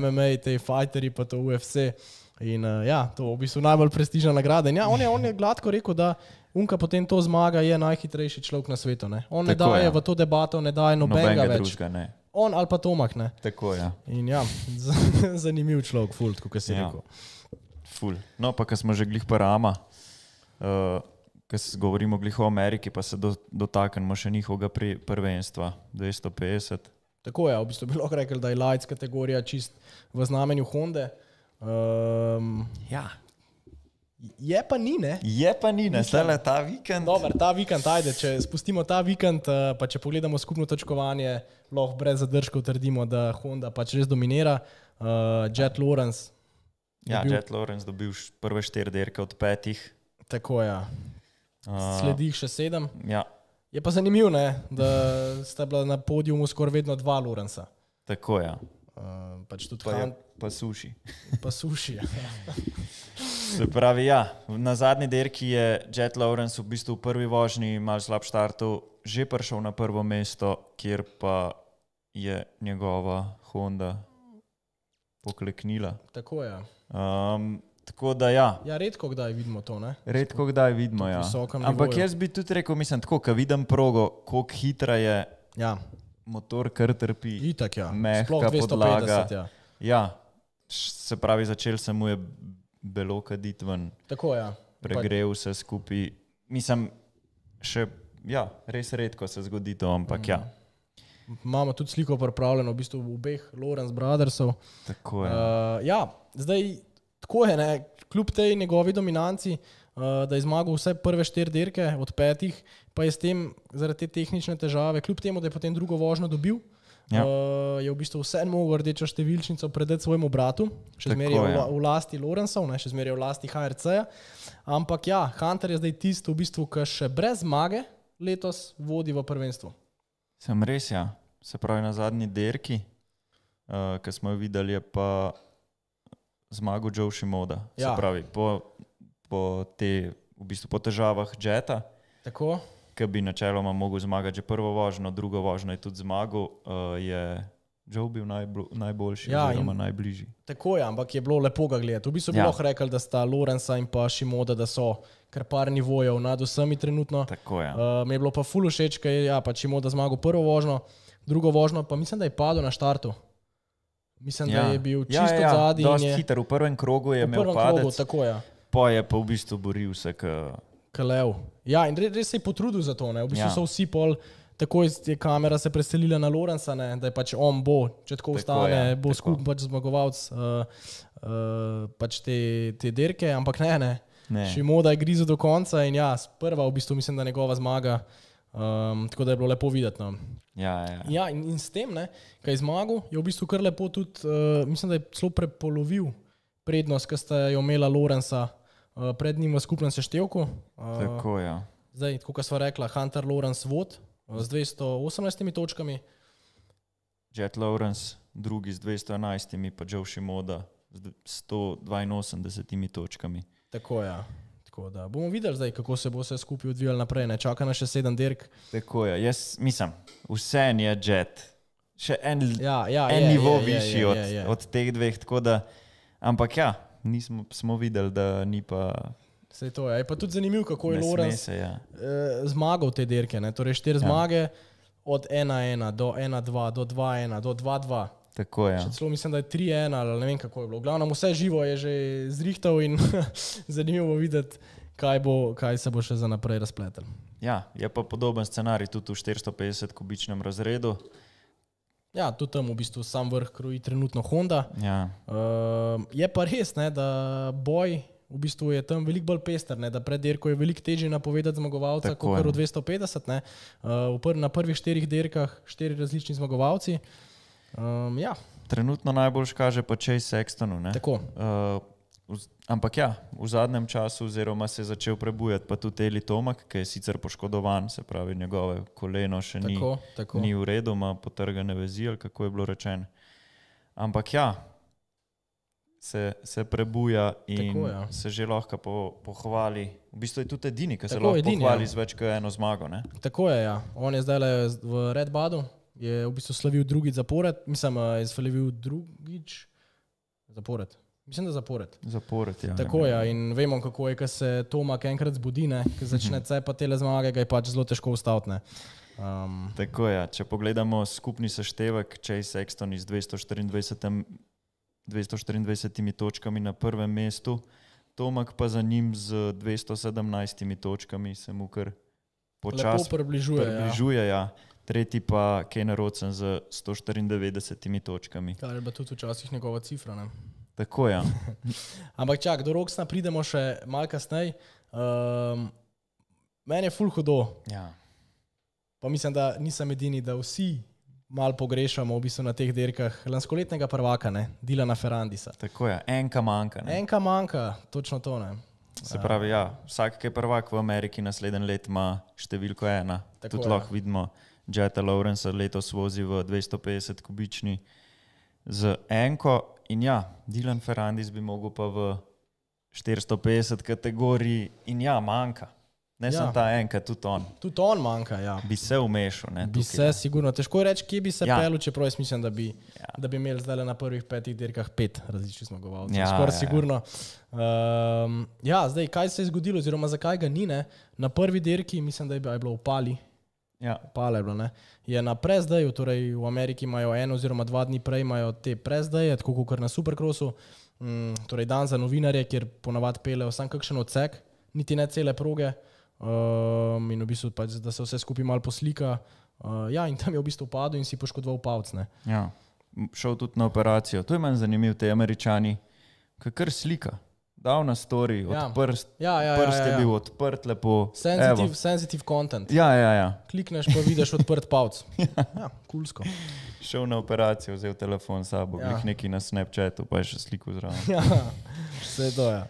C: MMA, te fighteri, pa to UFC. In uh, ja, to je v bistvu najbolj prestižna nagrada. In ja, on je, on je gladko rekel, da unka potem to zmaga, je najhitrejši človek na svetu. Ne? On ne
B: Tako
C: daje
B: je.
C: v to debato, ne daje nobenega
B: Nobenega
C: več.
B: drugega ne.
C: On ali pa Tomak. Ne?
B: Tako je.
C: In ja, zanimiv človek, fult, kot si
B: Ja.
C: rekel.
B: Ful. No, pa ko smo že glih parama, uh, ko se govorimo glih o Ameriki, pa se do, dotaknemo še njihovega pri- prvenstva 250.
C: Tako je, v bistvu bi lahko rekel, da je lights kategorija čist v znamenju Honda. Um,
B: Ja.
C: je pa ni, ne?
B: Je pa ni, ne, zdaj ta vikend.
C: Dobar, ta vikend, ajde, če spustimo ta vikend, eh, pa če pogledamo skupno točkovanje, lahko brez zadržkov trdimo, da Honda pač res dominira. Uh, Jet Lawrence,
B: Ja,
C: bil-
B: Jet Lawrence dobil prve štiri derke od petih.
C: tako je.
B: Uh,
C: Sledi jih še sedem.
B: Ja,
C: Je pa zanimivo, ne, da sta bila na podiju skoraj vedno dva Lorenza.
B: Tako je. Ja.
C: Uh, pač tudi
B: Pa, je,
C: Han,
B: pa suši.
C: pa suši.
B: Se pravi, ja, na zadnji dirki je Jet Lawrence v bistvu v prvi vožnji mal slab štartov, že prišel na prvo mesto, kjer pa je njegova Honda pokleknila.
C: Tako je.
B: Um, tako da ja,
C: Ja, redko kdaj vidimo to. Ne?
B: redko kdaj vidimo. Ja. Ampak
C: nivoju.
B: jaz bi tudi rekel, mislim, tako, ko vidim progo, koliko hitra je
C: Ja,
B: motor, kar trpi.
C: itak ja.
B: Mehka
C: Sploh 250.
B: podlaga.
C: Ja.
B: Ja, se pravi, začel se mu je belo kaditi ven.
C: Tako je. Ja.
B: pregrev vse skupaj. Mislim, še, ja, res redko se zgodi to, ampak mm. ja,
C: Imamo tudi sliko pripravljeno, v bistvu obeh Lawrence Brothersov.
B: tako je.
C: Uh, ja, zdaj tako je, ne, kljub tej njegovi dominanci, uh, da je zmagal vse prve štiri dirke od petih, pa je s tem zaradi te tehnične težave, kljub temu, da je potem drugo vožnjo dobil.
B: Ja.
C: Uh, je v bistvu vseeno mogel rdečo številčnico predati svojemu bratu, še zmeraj je la- v lasti Lorenzov, ne, še zmeraj je v lasti HRC-ja. Ampak ja, Hunter je zdaj tisti, v bistvu, ki še brez zmage letos vodi v prvenstvu.
B: Sem res, ja. Se pravi, na zadnji derki, uh, ki smo jo videli, je pa zmagal Joe Shimoda. Se
C: Ja.
B: pravi, po, po, te, v bistvu po težavah Jeta,
C: Tako?
B: Ki bi načeloma mogel zmagati že prvo vožnjo, drugo vožnjo je tudi zmagal, uh, je Joe bil najblo, najboljši
C: Ja,
B: ja, oziroma najbližji.
C: Tako je, ampak je bilo lepo ga gledati. V bistvu bi
B: Ja.
C: lahko rekel, da sta Lorenza in pa Šimoda, da so kar par nivojev nad vsemi trenutno.
B: Tako je.
C: Uh, mi je bilo pa ful všeč, ker je ja, pač Šimoda zmagal prvo vožnjo, drugo vožnjo pa mislim, da je padel na štartu. Mislim, ja. da je bil čisto
B: ja, ja,
C: zadnji. in
B: dosti
C: je-
B: hiter. V prvem krogu je
C: v
B: imel padec,
C: krogu, tako je.
B: pa je pa v bistvu boril se, k,
C: Kalev. Ja, in res, res se je potrudil za to. Ne? V bistvu
B: Ja.
C: ja. so vsi pol, takoj je kamera se preselila na Lorenza, ne? da je pač on bo, če tako
B: Tako,
C: ostane,
B: ja,
C: bo
B: tako.
C: skupaj pač zmagovalec uh, uh, pač te, te dirke, ampak ne, ne.
B: Ne.
C: Šimoda je grizel do konca in ja, sprva v bistvu mislim, da njegova zmaga. Um, tako da je bilo lepo videti. No.
B: Ja, ja.
C: Ja, in, in s tem, kaj je zmagal, je v bistvu kar lepo tudi, uh, mislim, da je celo prepolovil prednost, ki sta jo imela Lorenza pred njim v skupnem seštevku. Uh,
B: Tako je. Ja.
C: Zdaj, kot smo rekla, Hunter Lawrence vod uh, z 218 točkami.
B: Jet Lawrence, drugi z 211, pa Joe Shimoda z d- 182 točkami.
C: Tako je. Ja. Tako da bomo videli, zdaj, kako se bo vse skupaj odvijalo naprej. Ne? Čaka nas še sedem dirk.
B: Tako je. Jaz mislim, vse je Jet. Še en,
C: Ja, ja,
B: en
C: je,
B: nivo
C: je, je,
B: višji
C: je,
B: od,
C: je, je.
B: od teh dveh. Da, ampak ja, nismo, smo videli, da ni pa.
C: Sej to je. Je pa tudi zanimivo, kako je
B: se, ja.
C: eh, zmagal te dirke. Ne? Torej, štiri ja. zmage od 1-1 do 1-2 do 2-1 do 2-2.
B: Tako je.
C: Še celo mislim, da je 3-1 ali ne vem kako je bilo. V glavnem vse živo je že zrihtal in zanimivo bo videti, kaj, bo, kaj se bo še za naprej razpletel.
B: Ja, je pa podoben scenarij tudi v 450 kubičnem razredu.
C: Ja, tudi tam v bistvu sam vrh kroji trenutno Honda.
B: Ja,
C: Uh, je pa res, ne, da boj v bistvu je tam veliko bolj pester, ne, da pred dirko je veliko težje napovedati zmagovalca
B: Tako
C: kot
B: je.
C: v 250. Ne. Uh, v pr na prvih štirih dirkah štiri različni zmagovalci. Um, ja,
B: trenutno najbolj kaže pa Chase Sextonu. Uh, ampak ja, v zadnjem času, oziroma se je začel prebujati, pa tudi Eli Tomak, ki je sicer poškodovan, se pravi, njegove koleno še ni,
C: Tako, tako.
B: ni v redu, ima potrgane vezi, kako je bilo rečeno. Ampak ja, se, se prebuja in
C: Tako, ja.
B: se že lahko po, pohvali. V bistvu je tudi edini, ki se
C: Tako,
B: lahko
C: edini,
B: pohvali
C: ja.
B: z več kot eno zmago. Ne?
C: Tako je, ja. On je zdaj v Red Badu, je v bistvu slavil drugič zapored, mislim, je slavil drugič zapored. Mislim, da zapored.
B: Zapored, ja.
C: Tako je, in vemo, kako je, ko se Tomak enkrat zbudi, ko začne cepati tele zmage, ga je pač zelo težko ustaviti. Um,
B: Tako je. Če pogledamo skupni seštevek, Chase Sexton iz 224, 224 točkami na prvem mestu, Tomak pa za njim z 217 točkami, se mu kar počasi
C: približuje. Ja.
B: približuje. Ja. Tretji pa Ken Rodsen z 194 točkami.
C: Kar je bila tudi včasih njegova cifra. Ne?
B: Tako je. Ja.
C: Ampak čak, do Roksna pridemo še malo kasneje. Um, meni je ful hudo,
B: Ja.
C: pa mislim, da nisem edini, da vsi malo pogrešamo v bistvu na teh dirkah lanskoletnega prvaka, ne? Dilana Ferrandisa.
B: Tako je. Enka manjka. ne.
C: Enka manjka, točno to ne.
B: Se pravi, ja, vsak, ki je prvak v Ameriki, naslednji let ima številko ena.
C: Tako,
B: Tudi
C: ja.
B: lahko vidimo, Jetta Lawrence letos vozi v 250 kubični z enko. In ja, Dylan Ferrandis bi mogel pa v 450 kategoriji in ja, manjka. Ne
C: Ja.
B: ja. samo ta enka, tudi on.
C: Tudi on manjka. Ja.
B: Bi se umešal. Ne,
C: Bi
B: tukaj.
C: se, sigurno, težko je reči, kje bi se ja.
B: Ja.
C: pelil, čeprav jaz mislim, da bi, ja.
B: Ja.
C: da bi imeli zdaj na prvih petih dirkah pet različnih zmagovalcev.
B: Ja,
C: Skoraj
B: ja, ja.
C: sigurno. Um, ja, zdaj, kaj se je zgodilo, oziroma zakaj ga ni? Ne? Na prvi dirki, mislim, da je bilo- je bilo v Pali,
B: Ja.
C: Pale je bilo, ne? je na prezdaju, torej v Ameriki imajo eno oziroma dva dni prej imajo te prezdaje, tako kot na Supercrossu, mm, torej dan za novinarje, kjer ponavadi pelejo samo kakšen odsek, niti ne cele proge. Um, in v bistvu, pač, da se vse skupaj malo poslika. Uh, ja, in tam je v bistvu padel in si poškodoval palc. ne.
B: Ja. Šel tudi na operacijo. To je manj zanimivo, te američani, kar slika. Dal na story,
C: Ja.
B: odprst,
C: Ja, ja, ja,
B: prst
C: ja,
B: je
C: ja.
B: bil odprt, lepo.
C: Sensitive,
B: Evo.
C: sensitive content.
B: Ja, ja, ja.
C: Klikneš, pa vidiš odprt palc. Ja, kulsko.
B: Šel na operacijo, vzel telefon s sabo,
C: Ja.
B: ja. nekaj na Snapchatu, pa je še sliko zraven.
C: Ja, vse to je.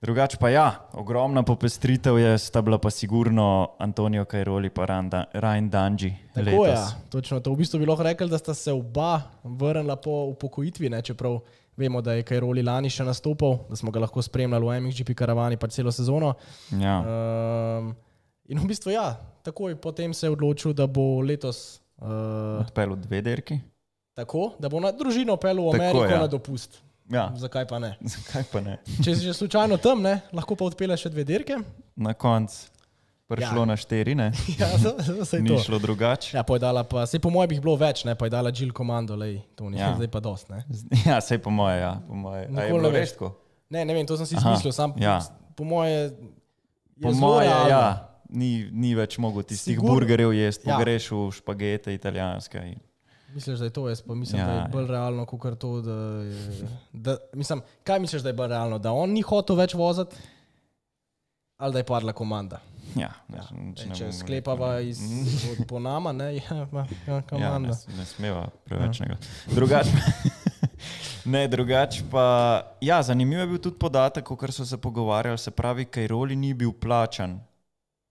B: Drugač pa ja, ogromna popestritev je, sta bila pa sigurno Antonijo Kajroli pa Ryan Dan- Ryan Danji.
C: Tako je, ja, točno to. V bistvu bi lahko rekli, da sta se oba vrnila po upokojitvi, ne? čeprav vemo, da je Kajroli lani še nastopil, da smo ga lahko spremljali v MXGP karavani pa celo sezono.
B: Ja.
C: Um, in v bistvu ja, takoj potem se je odločil, da bo letos uh,
B: Odpeljal dve derki.
C: tako, da bo na družino pel v
B: Tako,
C: Ameriko
B: ja.
C: na dopust.
B: Ja,
C: Zakaj pa ne?
B: zakaj pa ne?
C: Če si že slučajno tam, ne, lahko pa odpeleš še dve dirke.
B: Na koncu prišlo
C: Ja.
B: ja. na štiri, ne?
C: Ja, se je
B: Ni
C: to.
B: šlo drugače.
C: Ja, pa je dala pa, se po mojem bi jih bilo več, ne, pa je dala Jill komando, lej, to ni, ja.
B: Ja.
C: zdaj pa dost, ne.
B: Ja, sej po moje, ja. Po moje. A je bilo
C: ne veš.
B: tako?
C: Ne, ne vem, to sem si
B: Aha,
C: izmislil, sam
B: ja.
C: po moje. je
B: Po moje, ja. Ni, ni več mogel tistih
C: Sigurno-
B: burgerjev jesti,
C: Ja.
B: pogrešil špagete italijanske. In...
C: Misliš, da je to, jaz pa mislim, ja,
B: Ja,
C: da je
B: ja.
C: bolj realno, kot to, da, je, da mislim, kaj misliš, da je bolj realno, da on ni hotel več voziti, ali da je padla komanda.
B: Ja,
C: Ja.
B: ne, ne
C: Če
B: bomo
C: sklepava
B: ne.
C: iz, od, po nama, ne, ja, pa, ja,
B: Ja, ne, ne smeva prevečnega. Drugač, ne, drugač pa, ja, zanimiv je bil tudi podatek, o kar so se pogovarjali, se pravi, Kajroli ni bil plačan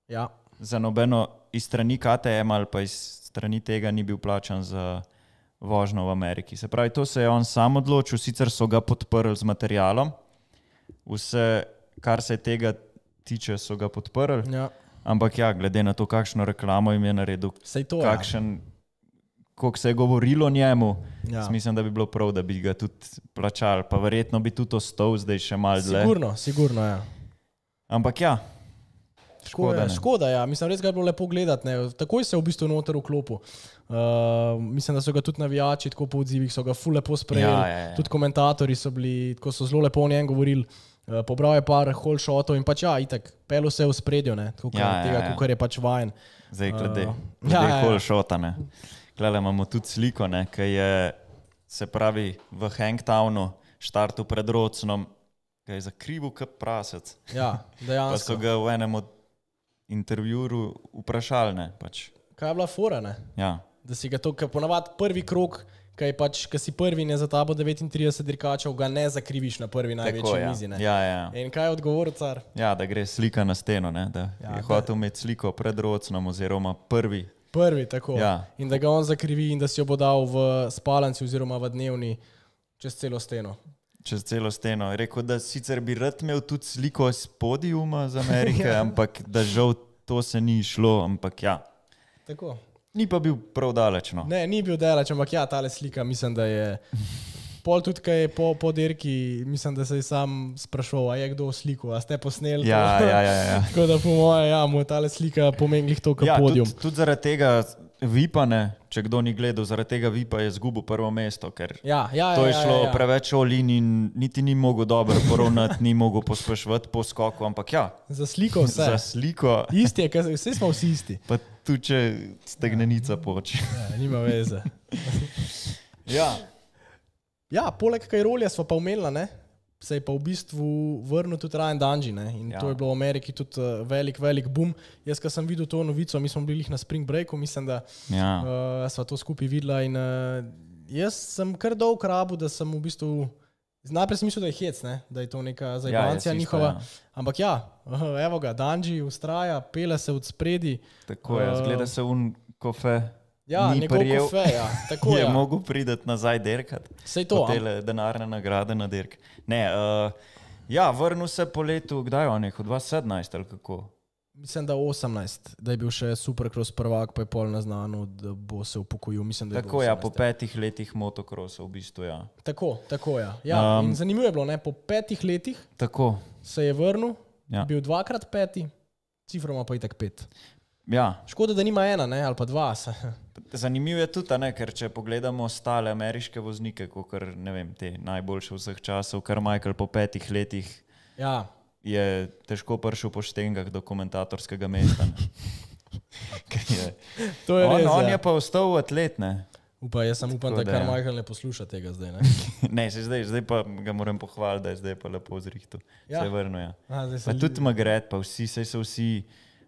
C: Ja,
B: za nobeno iz strani KTM ali pa iz strani tega ni bil plačan za vožnjo v Ameriki. Se pravi, to se je on sam odločil, sicer so ga podprli z materialom, vse, kar se tega tiče, so ga podprli,
C: ja.
B: ampak ja, glede na to, kakšno reklamo jim je naredil,
C: to je.
B: kakšen, koliko se je govorilo o njemu,
C: Ja.
B: ja. mislim, da bi bilo prav, da bi ga tudi plačali, pa verjetno bi tudi ostal zdaj še mal dlje.
C: Sigurno, sigurno, ja.
B: Ampak ja,
C: Škoda, je, škoda ja. mislim, res ga je bilo lepo gledati. Ne. Takoj se je v bistvu noter vklopil. Uh, mislim, da so ga tudi navijači, tako po odzivih, so ga ful lepo sprejeli.
B: Ja, ja, ja.
C: Tudi komentatorji so bili, tako so zelo lepo o njem govorili. Uh, pobral je par holšotov in pač ja, itak, pelo se je v spredju, ne, tako
B: Ja,
C: ja, tega,
B: ja.
C: kot je pač vajen.
B: Zdaj, glede,
C: Uh,
B: glede
C: ja,
B: ja,
C: ja, ja.
B: hol šotane. Klele imamo tudi sliko, ki je, se pravi, v Hangtownu, štartu pred Rocnom, ki je zakrival kot prasec.
C: Ja,
B: Pa so
C: dejansko.
B: ga v enem od intervjujev vprašali. Ne, pač.
C: Kaj je bila fora, ne?
B: ja.
C: da si ga to, ker ponavadi prvi krok, kaj pač, ki si prvi in je za tabo 39 dirkačev, ga ne zakriviš na prvi največji
B: Tako, ja.
C: mizi. Ne?
B: Ja, ja.
C: In kaj je odgovor, car?
B: ja, da gre slika na steno, ne, da
C: Ja,
B: je hotel imeti sliko pred Rocnom, oziroma prvi.
C: Prvi, tako.
B: Ja.
C: In da ga on zakrivi in da si jo bo dal v spalnici oziroma v dnevni čez celo steno.
B: Čez celo steno. Je rekel, da sicer bi rad imel tudi sliko z podijuma z Amerike, ja. ampak da žal to se ni šlo. Ampak ja,
C: Tako.
B: Ni pa bil prav daleč. No.
C: Ne, ni bil delač, ampak ja, tale slika, mislim, da je. Pol tudi, kaj je po, po dirki, mislim, da se je sam sprašoval, a je kdo sliko, a ste posneli. to?
B: Ja, ja, ja. ja.
C: Tako da po mojem, ja, mu je tale slika pomenila to, kar
B: ja
C: podium.
B: tudi, tudi zaradi tega vipa, ne, če kdo ni gledal, zaradi tega vipa je izgubil prvo mesto, ker
C: Ja, ja,
B: to
C: ja,
B: je
C: ja,
B: šlo
C: ja, ja.
B: preveč olin in niti ni mogel dobro poravnati, ni mogel pospeševati po skoku, ampak ja,
C: Za sliko vse.
B: za sliko,
C: Isti je, vsi smo vsi isti.
B: pa tudi če stegnenica poči.
C: Ja, nima veze.
B: Ja,
C: Ja, poleg Kajrolja smo pa umela, ne? Se je pa v bistvu vrnil tudi Ryan Dungy, ne? In ja.
B: Ja.
C: to je bilo v Ameriki tudi uh, velik, velik boom. Jaz, ko sem videl to novico, mi smo bili na Spring Breaku, mislim, da
B: ja.
C: uh, sva to skupaj videla. In uh, jaz sem kar dolg rabu, da sem v bistvu Najprej sem mislil, da je hec, ne? da je to neka
B: Ja,
C: zajbancija
B: jaz isto,
C: njihova.
B: ja.
C: Ampak ja, evo ga, Danji ustraja, pele se od spredi.
B: Tako je,
C: Eh,
B: zgleda se un kofe.
C: Ja,
B: Ni prijel.
C: kofe, ja. Tako
B: je
C: je.
B: mogel priti nazaj derkat.
C: Sej to.
B: Tele denarne nagrade na dirk. Ne, uh, ja, vrnil se po letu, kdaj je on nekaj, 2017 ali kako.
C: Mislim, da 18, da je bil še supercross prvak, pa je pol naznano, da bo se upokojil. Mislim, je
B: Tako je, ja,
C: 18,
B: po petih letih motokrosa v bistvu. Ja.
C: Tako, tako je. Ja.
B: Um,
C: zanimivo je bilo, ne? po petih letih
B: Tako,
C: se je vrnil,
B: Ja.
C: bil dvakrat peti, cifroma pa je tako pet.
B: ja.
C: Škoda, da nima ena ne? ali pa dva.
B: Zanimivo je tudi, ne, ker če pogledamo ostale ameriške voznike, kot vem, te najboljše vseh časov, kar Michael po petih letih
C: Ja,
B: je težko prišel po štengah do komentatorskega mesta. je,
C: to je
B: on,
C: res.
B: on
C: ja.
B: je pa ostal atlet, ne.
C: Upa, jaz sem upam,
B: Tako
C: da
B: da
C: kar
B: ja.
C: Michael ne posluša tega zdaj. Ne?
B: ne se zdaj, zdaj pa ga moram pohvaliti, da je zdaj pa lepo zrihtu.
C: Ja.
B: Se vrnil. Ja.
C: A,
B: Pa
C: se
B: tudi Magret, pa vsi, sej so vsi.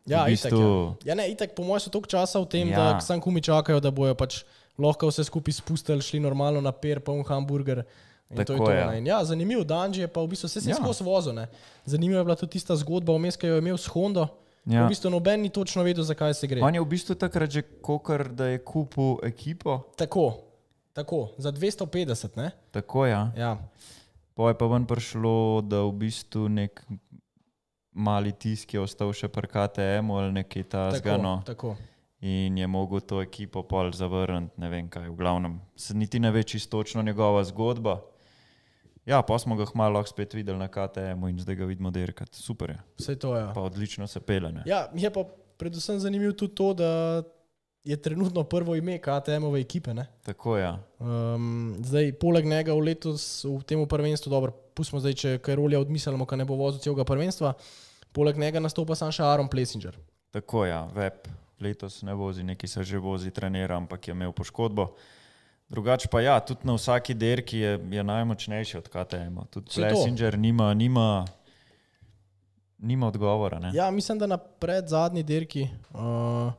C: Ja,
B: v
C: itak,
B: bistvu,
C: ja. ja, ne, itak, po mojem, so toliko časa v tem, ja. Da sam kumi čakajo, da bojo pač lahko vse skupaj spustili, šli normalno na per, pa un hamburger. In to
B: Tako
C: to.
B: je.
C: ne. In Ja, zanimiv dan je pa v bistvu vse se
B: Ja.
C: skozi vozo. Ne. Zanimiva je bila tudi tista zgodba, vmes, ki jo je imel s Hondo. Ja.
B: Ja.
C: V bistvu noben ni točno vedel, zakaj se gre.
B: On je v bistvu takrat že kokar, da je kupil ekipo.
C: Tako, tako, za 250, ne?
B: Tako ja.
C: Ja,
B: Pa je pa ven prišlo, da v bistvu nek mali tisk je ostal še pri KTM ali nekaj
C: tako,
B: tasga. No.
C: tako.
B: In je mogel to ekipo pol zavrniti, ne vem kaj, v glavnem. Se niti ne ve čisto točno njegova zgodba. Ja, pa smo ga malo spet videli na KTM-u in zdaj ga vidimo dirkati. Super je,
C: Vse to je.
B: pa odlično se pele. Ne?
C: Ja, je pa predvsem zanimivo tudi to, da je trenutno prvo ime KTM-ove ekipe. Ne?
B: Tako je. Ja.
C: Um, zdaj, poleg njega v letos v tem prvenstvu, dobro, pustimo zdaj, če kaj rolja odmislimo, ker ne bo vozil celega prvenstva, poleg njega nastopa sam še Aaron Plessinger.
B: Tako je, ja. web letos ne vozi, neki se že vozi, trenira, ampak je imel poškodbo. Drugače pa ja, tudi na vsaki derki je, je najmočnejši od KTM-a. Tudi. Plessinger nima, nima, nima odgovora. Ne?
C: Ja, mislim, da na pred zadnji dirki. Uh,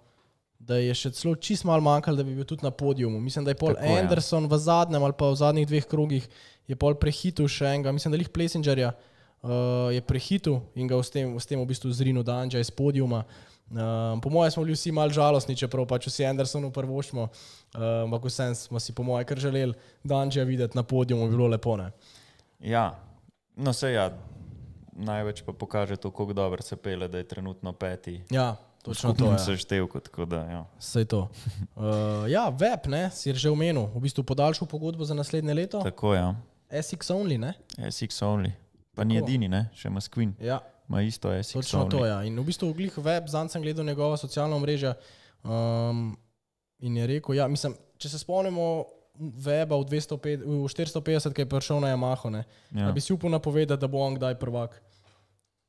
C: Da je še celo čist malo manjkalo, da bi bil tudi na podiumu. Mislim, da je Paul
B: Tako, ja.
C: Anderson v zadnjem ali pa v zadnjih dveh krogih je prehitil še enega, mislim, da jih Plessingerja uh, je prehitil in ga s tem, s tem v bistvu zrinil Danža iz podiuma. Um, po mojem smo bili vsi malo žalostni, čeprav pač vsi Andersonu prvošmo, uh, ampak vsem smo si po mojem kar želeli Danža videti na podiumu, bi bilo lepo. Ne?
B: Ja, no se ja, največ pa pokaže to, kako dobro se pele, da je trenutno peti.
C: Ja, točno to je.
B: seštevku, tako da ja.
C: Sej to. Uh, ja, web, ne, si že omenil, v bistvu podaljšal pogodbo za naslednje leto.
B: Tako ja.
C: SX only, ne?
B: SX only. Pa ni
C: Tako.
B: edini, ne? še ima Squin.
C: Ja,
B: Ma isto SX
C: točno
B: only.
C: to. Ja. In v bistvu glih web, zanj sem gledal njegova socialna mreža um, in je rekel, ja, mislim, če se spomnimo weba v, 205, v 450, ki je prišel na Yamaha, ne, ja.
B: Ja.
C: bi si upal napovedati, da bo on kdaj prvak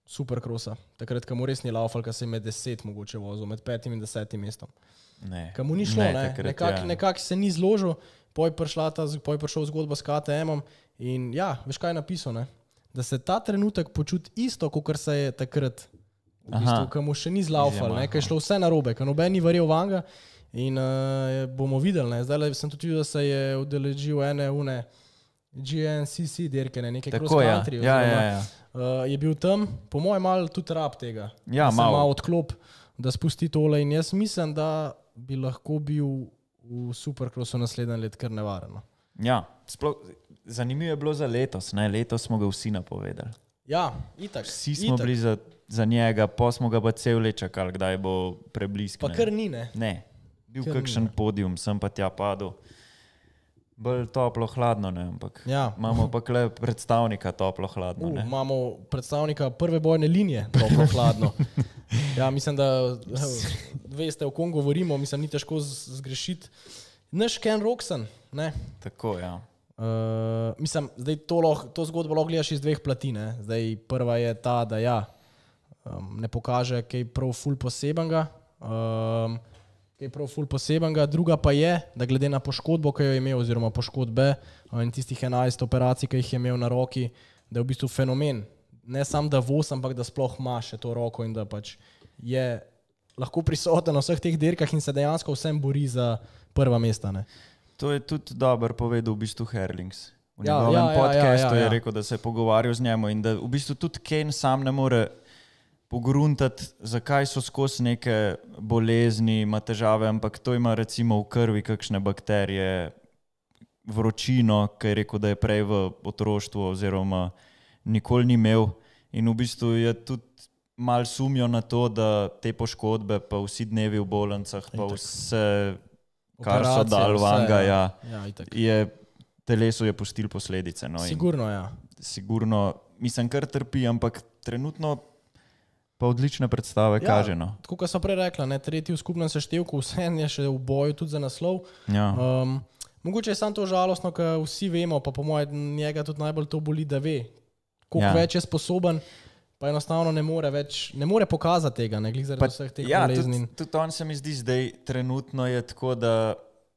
C: superkrosa. Takrat, ko mu res ni laufal, ko se je med deset mogoče vozil, med petim in desetim mestom.
B: Ne,
C: Kam mu ni šlo, ne,
B: takrat,
C: nekako
B: ja.
C: nekak se ni zložil, poj prišla ta, poj prišel zgodba s KTM-om in ja, veš kaj je napisal, ne? Da se ta trenutek počuti isto, kot se je takrat, v bistvu, ko mu še ni zlaufal, ker je šlo vse narobe, ker noben ni verjel vanga in uh, bomo videli, ne. zdaj sem tudi videl, da se je udeležil ene une GNCC dirke, ne, neke cross
B: Tako ja.
C: country.
B: Ja,
C: oziroma,
B: ja, ja.
C: Uh, je bil tam, po mojem, malo tudi rab tega.
B: Ja, malo.
C: malo odklop, da spusti tole. In jaz mislim, da bi lahko bil v superkrosu naslednje let kar nevaren. no.
B: ja. Sploh, zanimivo je bilo za letos. Ne? Letos smo ga vsi napovedali.
C: Ja, itak.
B: Vsi smo
C: itak.
B: bili za, za njega, pa smo ga pa cel let čakali, kdaj bo preblisko.
C: Pa kar ni, ne.
B: Ne, bil
C: Kar ni,
B: kakšen
C: ne.
B: podium, sem pa tja padel. Bolj toplo, hladno, ne, ampak
C: Ja.
B: imamo pa kle predstavnika toplo, hladno.
C: Uh,
B: ne.
C: imamo predstavnika prve bojne linije, toplo hladno. Ja, mislim, da veste, o kom govorimo, mislim, ni težko zgrešiti. Naš Ken Roxen, ne.
B: Tako, ja.
C: Uh, mislim, zdaj to, loh, to zgodbo lahko gledaš iz dveh plati. Ne? Zdaj, prva je ta, da ja, um, ne pokaže kaj prav ful posebenega. Um, kaj prav ful posebenega, druga pa je, da glede na poškodbo, ki jo je imel, oziroma poškodbe uh, in tistih 11 operacij, ki jih je imel na roki, da je v bistvu fenomen. Ne samo da voz, ampak da sploh ima še to roko in da pač je lahko prisoten na vseh teh dirkah in se dejansko vsem bori za prva mesta. Ne?
B: To je tudi dobro povedal v bistvu Herlings. V
C: Ja,
B: njegovem
C: ja, ja,
B: podkastu
C: ja, ja,
B: je
C: ja.
B: rekel, da se je pogovarjal z njim in da v bistvu tudi Kane sam ne more pogruntati, zakaj so skozi neke bolezni, ima težave, ampak to ima recimo v krvi kakšne bakterije, vročino, ki je rekel, da je prej v otroštvu oziroma nikoli ni imel. In v bistvu je tudi mal sumijo na to, da te poškodbe, pa vsi dnevi v bolnicah, pa vse, kar so
C: Operacije,
B: dal
C: vse,
B: vanga, ja,
C: Ja, itak.
B: je telesu je pustil posledice. No,
C: Sigurno, ja.
B: sigurno, mislim, kar trpi, ampak trenutno pa odlične predstave
C: Ja.
B: kaže. No.
C: Tako kot sem prej rekla, ne, tretji v skupnem seštevku, vse je še v boju tudi za naslov.
B: Ja.
C: Um, mogoče je samo to žalostno, ker vsi vemo, pa po mojem njega tudi najbolj to boli, da ve, koliko
B: ja.
C: več je sposoben, pa enostavno ne more več, ne more pokazati tega, ne glede
B: Pa,
C: zaradi vseh teh
B: ja,
C: bolezni.
B: tudi, tudi on se mi zdi zdaj, trenutno je tako, da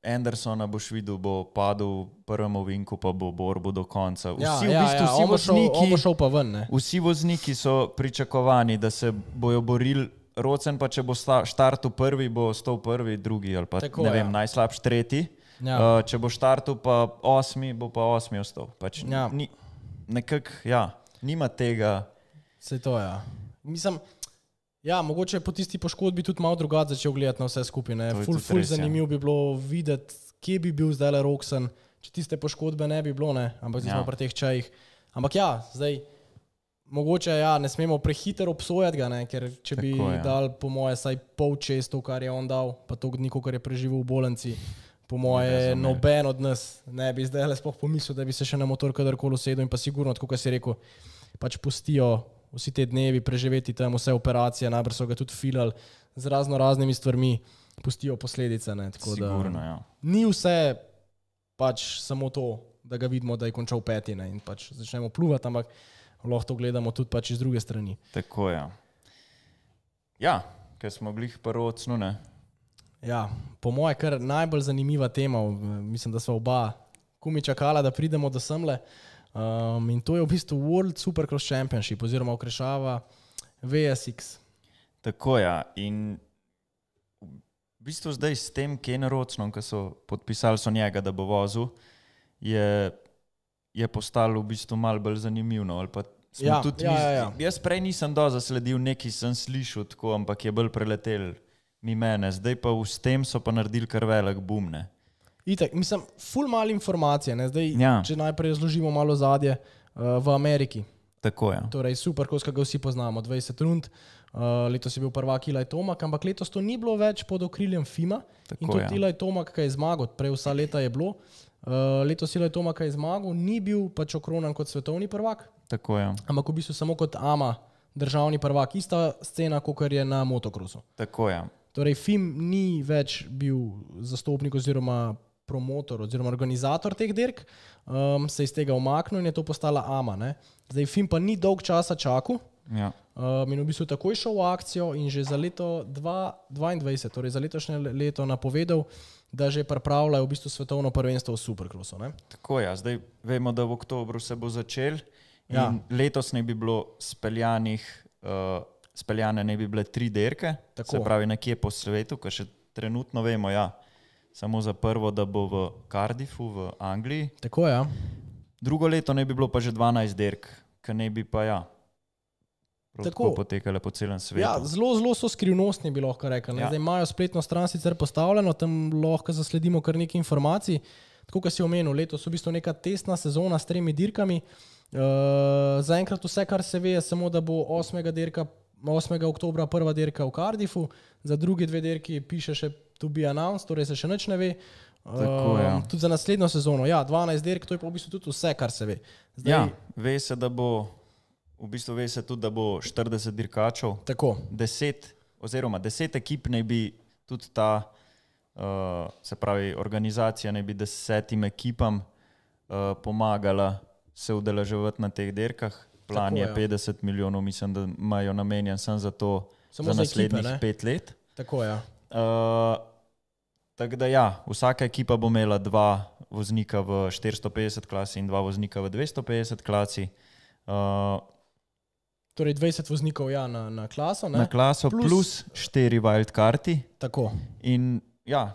B: Andersona boš videl, bo padel v prvem ovinku, pa bo borbo do konca. Vsi,
C: Ja,
B: v
C: ja,
B: bistvu,
C: ja,
B: vsi,
C: bo šel,
B: vozniki,
C: šel pa ven. Ne.
B: vsi vozniki so pričakovani, da se bojo borili. Rocen pa, če bo štartil prvi, bo stal prvi, drugi ali pa
C: Tako,
B: ne vem,
C: ja.
B: najslabši tretji.
C: Ja.
B: Uh, če bo štartil pa osmi, bo pa osmi ostal. Pač
C: Ja.
B: ni, nekak, ja, nima tega.
C: Se to je. Ja. Mislim, ja, mogoče po tisti poškodbi tudi malo drugače začel gledati na vse skupaj. ne.
B: To je
C: Ful, ful
B: res, ja.
C: zanimivo bi bilo videti, kje bi bil zdaj Roxen, če tiste poškodbe ne bi bilo, ne? ampak zdaj
B: Ja.
C: smo pri teh čajih. Ampak ja, zdaj. Mogoče ja, ne smemo prehitro obsojati ga, ne? ker če bi
B: Tako, ja.
C: dal, po moje, vsaj pol čez to, kar je on dal, pa to dni, kar je preživel v bolnici, po moje, noben od nas ne bi zdaj le sploh pomislil, da bi se še na motor kadarkoli usedel in pa sigurno, tako kot si rekel, pač pustijo vsi te dnevi preživeti tam, vse operacije, najbrž so ga tudi filali z razno raznimi stvarmi, pustijo posledice. Ne, tako da
B: Sigurno, ja.
C: Ni vse pač samo to, da ga vidimo, da je končal peti ne, in pač začnemo pluvati, ampak lahko to gledamo tudi pač iz druge strani.
B: Tako je. Ja, ja ker smo bili prvotno, ne.
C: Ja, po mojem, kar najbolj zanimiva tema, mislim, da smo oba kumi čakala, da pridemo do semle. Um, in to je v bistvu World Supercross Championship oziroma okrešava VSX.
B: Tako je. Ja. In v bistvu zdaj s tem Kenerocnom, ki so podpisali so njega, da bo vozil, je, je postalo v bistvu malo bolj zanimivo. no,
C: Ja,
B: tudi
C: ja,
B: mi-
C: ja, ja.
B: Jaz prej nisem do zasledil, nekaj sem slišal, tako, ampak je bolj preletel mi mene. Zdaj pa s tem so pa naredili kar velik boom. Ne.
C: Itak, mislim, ful malo informacije. Ne? Zdaj,
B: Ja.
C: če najprej razložimo malo zadje uh, v Ameriki.
B: Tako je.
C: Torej, super, ko ga vsi poznamo, 20 rund. Uh, letos je bil prvak Ilaj Tomak, ampak letos to ni bilo več pod okriljem FIMA.
B: Tako,
C: in tudi
B: ja.
C: Ilaj Tomak, ki je zmagal, prej vsa leta je bilo. Uh, letos Ilaj Tomak, ki je zmagal, ni bil pač okronan kot svetovni prvak,
B: Tako je.
C: ampak v bistvu samo kot AMA, državni prvak, ista scena, kot je na motokrosu.
B: Tako je.
C: Torej, FIM ni več bil zastopnik oziroma promotor oziroma organizator teh dirk, um, se je iz tega umaknil in je to postala AMA. Ne? Zdaj, FIM pa ni dolg časa čakal.
B: Ja.
C: Um, in v bistvu takoj šel v akcijo in že za leto 2022, torej za letošnje le- leto, napovedal, da že pripravljajo v bistvu svetovno prvenstvo v Supercrossu. ne.
B: Tako je. Zdaj vemo, da v oktobru se bo začel.
C: Ja.
B: Ja. Letos naj bi bilo speljanih, uh, speljane naj bi bile tri derke,
C: Tako.
B: se pravi nekje po svetu, kar še trenutno vemo. Ja. Samo za prvo, da bo v Cardiffu v Angliji,
C: Tako je. Ja.
B: drugo leto naj bi bilo pa že 12 derk, ki naj bi pa ja.
C: Tako.
B: Tako potekale po celem svetu.
C: Ja, zelo, zelo so skrivnostni, bi lahko rekel. Ja. Zdaj imajo spletno stran sicer postavljeno, tam lahko zasledimo kar nekaj informacij. Tako kot si omenil, letos je v bistvu neka testna sezona s tremi dirkami. Uh, Zaenkrat vse, kar se ve, je samo, da bo 8. Dirka, 8. oktobra prva dirka v Cardiffu, za druge dve dirki piše še to be announced, torej se še nič ne ve.
B: Tako, ja.
C: Tudi za naslednjo sezono, ja, 12 dirk, to je pa v bistvu tudi vse, kar se ve. Zdaj,
B: ja, ve se, da bo, v bistvu ve se tudi, da bo 40 dirkačev,
C: Tako,
B: 10, oziroma 10 ekip naj bi tudi ta, uh, se pravi, organizacija naj bi desetim ekipam uh, pomagala se udeleževati na teh dirkah. Plan
C: Tako,
B: je
C: ja.
B: 50 milijonov, mislim, da imajo namenjen sem za to
C: Samo
B: za
C: za ekipe,
B: naslednjih
C: ne?
B: pet let.
C: tako ja.
B: Uh, tako da ja, vsaka ekipa bo imela dva voznika v 450 klasi in dva voznika v 250 klasi. Uh,
C: Torej 20 voznikov ja, na, na klaso. Ne?
B: na klaso
C: Plus-
B: plus, plus 4 wildcardi.
C: Tako.
B: In ja,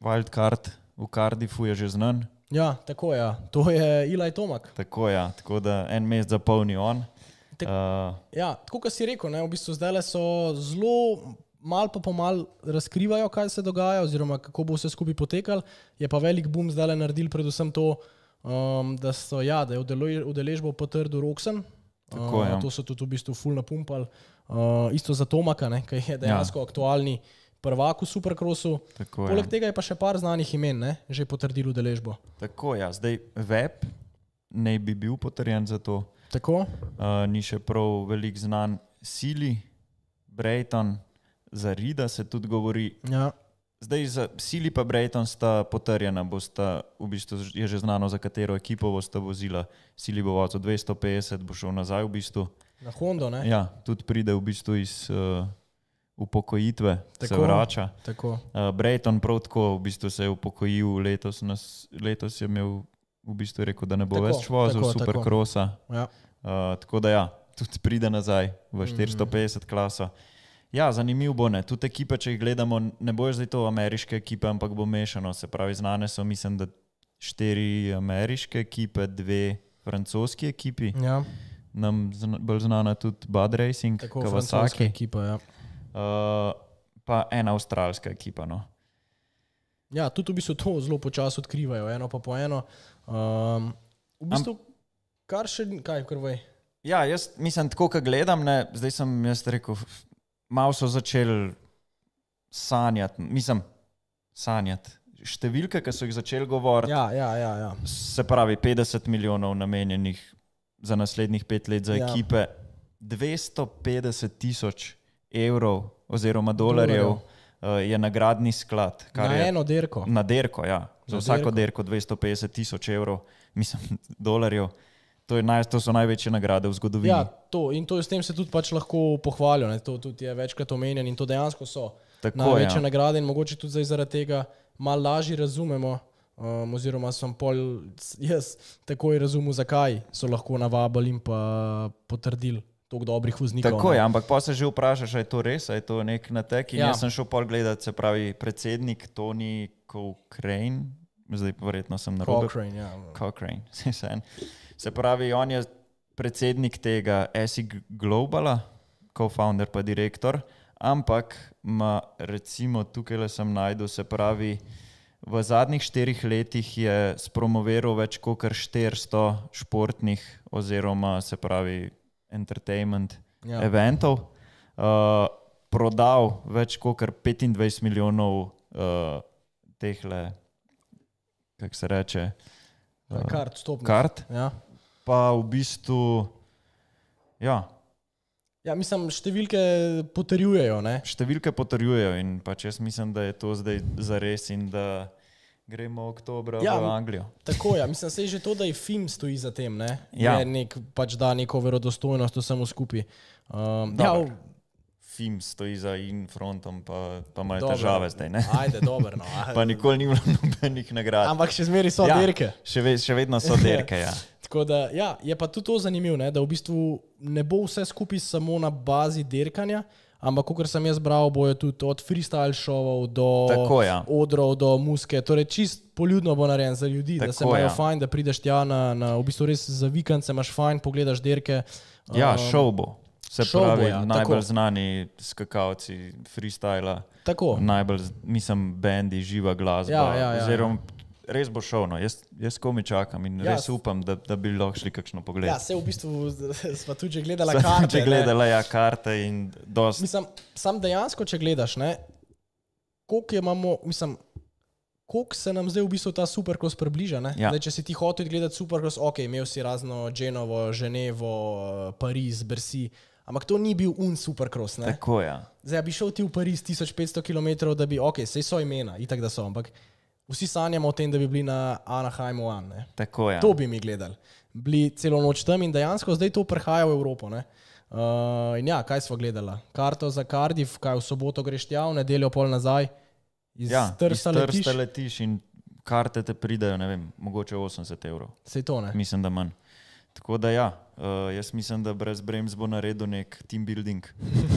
B: wildcard v Cardiffu je že znan,
C: Ja, tako je. Ja. To je Ilaj Tomak.
B: Tako, ja. tako da en mesec zapolni on.
C: Tek-
B: Uh,
C: Ja, tako kot si rekel, ne, v bistvu zdaj so zelo mal pa pomal razkrivajo, kaj se dogaja, oziroma kako bo vse skupaj potekalo. Je pa velik boom zdaj naredil predvsem to, um, da, so, ja, da je udele- udeležbo potrdil Roxen.
B: Tako, ja.
C: To so tudi v bistvu full napumpali. Uh, isto za Tomaka, ki je dejansko ja. aktualni prvak v Supercrossu.
B: tako,
C: Poleg
B: ja.
C: tega je pa še par znanih imen, ne, že potrdil udeležbo.
B: tako ja. Zdaj web naj bi bil potrjen za to.
C: Tako?
B: Uh, ni še prav velik znan. Sili, Brayton, za Rida se tudi govori.
C: Ja.
B: Zdaj za Sili pa Brayton sta potrjena, bosta, v bistvu je že znano, za katero ekipo bosta vozila. Sili bo vozil 250, bo šel nazaj v bistvu.
C: Na Hondo, ne?
B: Ja, tudi pride v bistvu iz uh, upokojitve, tako. se vrača.
C: Tako.
B: Uh, Brayton prav tako v bistvu se je upokojil, letos, nas, letos je imel v bistvu rekel, da ne bo
C: Tako,
B: več vozil
C: tako, tako.
B: superkrosa.
C: Ja.
B: Uh, tako da ja, tudi pride nazaj v
C: Mhm.
B: 450 klaso. Ja, zanimiv bo ne. Tudi ekipe, če jih gledamo, ne bojo zdaj to ameriške ekipe, ampak bo mešano. Se pravi, znane so, mislim, da štiri ameriške ekipe, dve francoski ekipi.
C: Ja.
B: Nam zna, bolj znana je tudi Bud Racing,
C: Tako francoska
B: Kawasaki,
C: ekipa. Ja.
B: Uh, pa ena avstralska ekipa. No.
C: ja, tudi v bistvu to zelo počasi odkrivajo, eno pa po eno. Um, v bistvu, kar še, kaj, krvaj.
B: Ja, jaz mislim, tako kot gledam, ne, zdaj sem jaz rekel, malo so začeli sanjati, mislim, sanjati. Številke, ki so jih začeli govoriti,
C: Ja, ja, ja. ja.
B: se pravi 50 milijonov namenjenih za naslednjih pet let za
C: ja.
B: ekipe, 250 tisoč evrov oziroma dolarjev uh, je nagradni sklad.
C: Na
B: je-
C: eno dirko.
B: Na derko, ja. Za
C: Na
B: vsako
C: dirko.
B: derko 250 tisoč evrov, mislim, dolarjev. To, naj, to so največje nagrade v zgodovini.
C: Ja, to, in to s tem se tudi pač lahko pohvalijo. Ne? To tudi je večkrat omenjeno in to dejansko so
B: Tako,
C: največje
B: ja.
C: nagrade in mogoče tudi zaradi tega malo lažje razumemo. Um, oziroma, sem pol jaz takoj razumel, zakaj so lahko navabili in pa potrdili toliko dobrih voznikov.
B: Tako
C: ne.
B: je, ampak pa se že vprašaš, ali je to res, ali je to nek natek.
C: Ja.
B: ja. jaz sem šel pol gledati, se pravi, predsednik Tony Cochrane, zdaj verjetno sem na robu.
C: Cochrane, ja.
B: Cochrane, se, en. se pravi, on je predsednik tega ESIG Globala, co-founder pa direktor, ampak ima recimo tukaj le sem najdel, se pravi, v zadnjih štirih letih je spromoviral več kot 400 športnih oziroma se pravi entertainment
C: Ja.
B: eventov, uh, prodal več kot 25 milijonov uh, teh le, kako se reče, uh,
C: Kart, stopno.
B: kart,
C: Ja.
B: pa v bistvu, ja,
C: ja, mislim, številke potrjujejo. Ne?
B: številke potrjujejo in pač jaz mislim, da je to zdaj zares in da gremo oktobra
C: Ja,
B: ja, v Anglijo.
C: Tako je, mislim, sej že to, da je film stoji za tem, ne?
B: Ja.
C: je nek, pač da neko verodostojnost vsemu skupaj. Um, ja,
B: Dobro. Film stoji za infrontom, pa, pa imajo težave zdaj. Ne?
C: Ajde, dobro. No.
B: Pa nikoli ni bilo nobenih nagrad.
C: Ampak še zmeraj so ja. dirke.
B: Še, ve, še vedno so derke. Ja.
C: Tako da, ja, je pa tudi to zanimivo, da v bistvu ne bo vse skupaj samo na bazi dirkanja, ampak kot sem jaz bral, bojo tudi od freestyle šovov do
B: Tako, ja.
C: odrov, do muske. Torej, čist poljudno bo narejen za ljudi, Tako, da se imajo
B: ja.
C: fajn, da prideš tja na, na v bistvu res za vikend, se imaš fajn, pogledaš dirke.
B: Ja,
C: Um,
B: šov bo. Se
C: šov bo,
B: pravi,
C: ja,
B: najbolj
C: tako.
B: znani skakalci freestyla,
C: Tako.
B: najbolj, mislim, bendi, živa glasba.
C: Ja, ja, ja,
B: oziroma, res bo šel. No. Jaz, jaz komi čakam in
C: Ja,
B: ja, res upam, da, da bi lahko šli kakšno
C: Ja,
B: pogled.
C: se v bistvu smo tudi že gledali karte.
B: že gledala ja, karte in dosti.
C: Mislim, sam dejansko, če gledaš, ne, koliko imamo, mislim, koliko se nam zdaj v bistvu ta superkros približa. ne.
B: Ja.
C: Zdaj, če si ti hotel gledati superkros, ok, imel si razno Genovo, Ženevo, Pariz, Bersi, ampak to ni bil un superkros.
B: Tako je. Ja.
C: Zdaj, bi šel ti v Pariz 1500 km, da bi, ok, sej so imena, itak da so, ampak vsi sanjamo o tem, da bi bili na Anaheimu An. ne.
B: Tako je.
C: To bi mi gledali. Bili celo noč tam in dejansko zdaj to prihaja v Evropo. ne. Uh, in ja, kaj smo gledali? Karto za Cardiff, kaj v soboto greš tja, v nedeljo pol nazaj, iz
B: Ja,
C: Trsta letiš.
B: Letiš in karte te pridajo, ne vem, mogoče 80 evrov.
C: Sej to ne.
B: Mislim, da manj. Tako da ja, uh, jaz mislim, da brez Brems bo naredil nek team building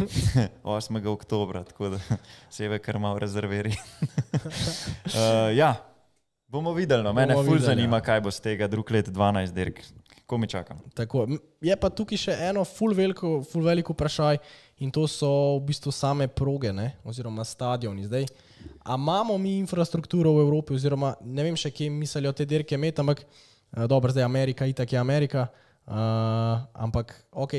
B: 8. oktobra, tako da se je kar malo rezerviri. uh, ja, Bomo videli, no. mene
C: Bomo
B: ful
C: videli,
B: zanima,
C: ja.
B: kaj bo z tega drug let 12 dirk. Ko mi čakam.
C: Tako, je pa tukaj še eno ful veliko, ful veliko vprašaj in to so v bistvu same proge ne? oziroma stadioni. Zdaj, a imamo mi infrastrukturo v Evropi oziroma ne vem še, kje mislijo te dirke imeti, ampak eh, dobro, zdaj Amerika, itak je Amerika, uh, ampak ok,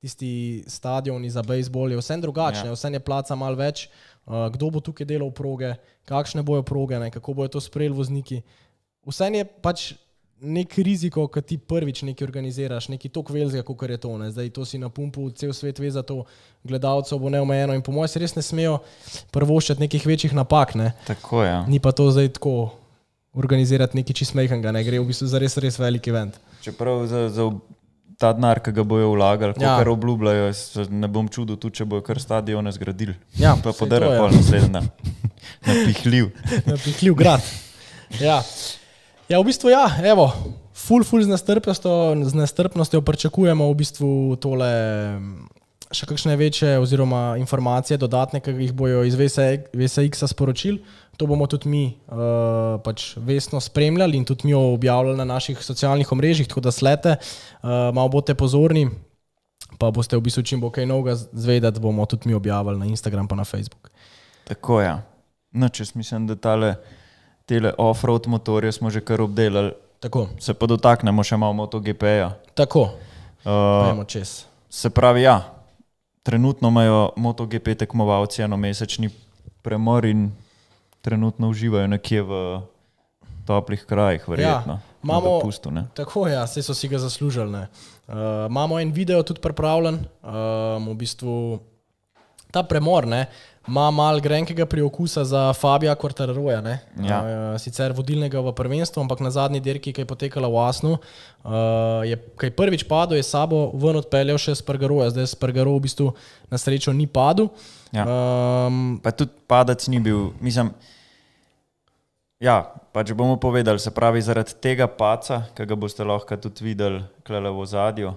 C: tisti stadioni za bejzbol je vse drugačne,
B: Ja.
C: ja. vse je placa mal več, uh, kdo bo tukaj delal proge, kakšne bojo proge, ne? kako bojo to sprejeli vozniki. Vse je pač nek riziko, ko ti prvič nekaj organiziraš, nekaj tako velikega, kot je to. Ne? Zdaj to si na pumpu, cel svet ve za to, gledalcev bo neomejeno in po mojem se res ne smejo prvoščati nekih večjih napak. Ne?
B: Tako je. Ja.
C: Ni pa to zdaj tako organizirati nekaj čistmejhnega, ne gre v bistvu za res, res velik event.
B: Čeprav za, za ta denar, ki ga bojo vlagali,
C: Ja.
B: kar obljubljajo, ne bom čudil, tudi če bojo kar stadione zgradili.
C: Ja,
B: pa
C: je.
B: pol naslednji dan. Napihljiv.
C: Napihljiv grad. Ja. ja, v bistvu ja, evo. Ful, ful z nestrpnostjo, z nestrpnostjo pričakujemo v bistvu tole še kakšne večje oziroma informacije dodatne, ki jih bojo iz VSX-a sporočili. To bomo tudi mi uh, pač vestno spremljali in tudi mi objavljali na naših socialnih omrežjih, tako da slete, uh, malo boste pozorni, pa boste v bistvu čim bo kaj novega zvedeti, bomo tudi mi objavili na Instagram pa na Facebook.
B: Tako. Ja. No, če mislim, da tale, tele off-road motorje smo že kar obdelali,
C: Tako,
B: se pa dotaknemo še malo MotoGP-ja.
C: tako,
B: Uh,
C: gremo čez.
B: se pravi, ja, trenutno imajo MotoGP tekmovalci enomesečni premor in trenutno uživajo nekje v toplih krajih, verjetno.
C: Ja, imamo-
B: Na dopustu, ne.
C: Tako je, ja, saj so si ga zaslužili. ne. Uh, imamo en video tudi pripravljen, um, v bistvu ta premor ne, ima mal grenkega priokusa za Fabija Quartararoja,
B: Ja.
C: uh, sicer vodilnega v prvenstvu, ampak na zadnji dirki, ki je potekala v Asnu, uh, je kaj prvič padel, je sabo ven odpeljal še Spargaroja, zdaj Spargaro v bistvu na srečo ni padel.
B: Ja.
C: Um,
B: Pa tudi padec ni bil, mislim. Ja, pač bomo povedali, se pravi, zaradi tega paca, ki ga boste lahko tudi videli, klele v zadju,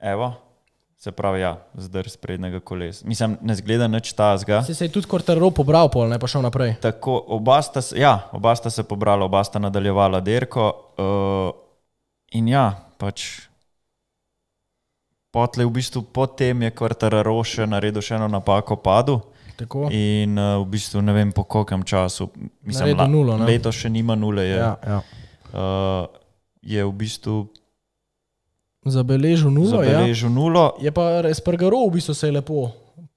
B: evo, se pravi, ja, zdrs prednjega kolesa. Mislim, ne zgleda nič tazga.
C: se, se je tudi Quartararo pobral, pol, ne pa šel naprej.
B: Tako, oba sta, ja, oba sta se pobrala, oba sta nadaljevala derko. Uh, in ja, pač. Potle v bistvu potem je Kvartararo še naredil še eno napako, padel.
C: Tako.
B: In uh, v bistvu ne vem po kolkem času. Mislim,
C: Naredil nulo, ne?
B: leto še nima nule. Je,
C: Ja, ja.
B: uh, je v bistvu
C: Zabeležil nulo, ja.
B: zabeležil nulo.
C: Je pa Espargaro v bistvu se je lepo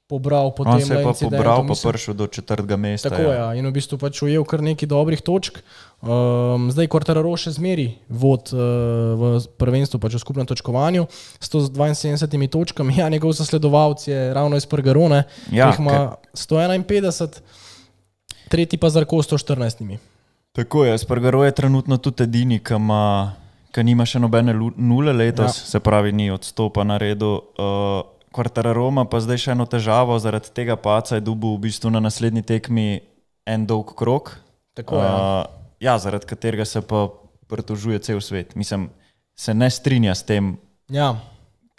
C: pobral po
B: On
C: tem
B: se je pa pobral, pa prišel do četrtega mesta.
C: Tako je, ja. in v bistvu pač ujel kar nekaj dobrih točk. Um, zdaj Quartararo še zmeri vod uh, v prvenstvu, pač v skupnem točkovanju, s 172 točkami, ja, njegov zasledovalec je ravno iz Prgarone,
B: Ja,
C: ki ima 151, tretji pa Zarko 114.
B: Tako je, Spargaro je trenutno tudi edini, ki ima. Ker nima še nobene nule letos, ja. se pravi, ni odstopa na redu. Uh, Kvartararoma pa zdaj še eno težavo, zaradi tega paca je dubu v bistvu na naslednji tekmi en dolg krok.
C: Tako. Ja.
B: Uh, ja, zaradi katerega se pa pritožuje cel svet. Mislim, se ne strinja s tem,
C: ja,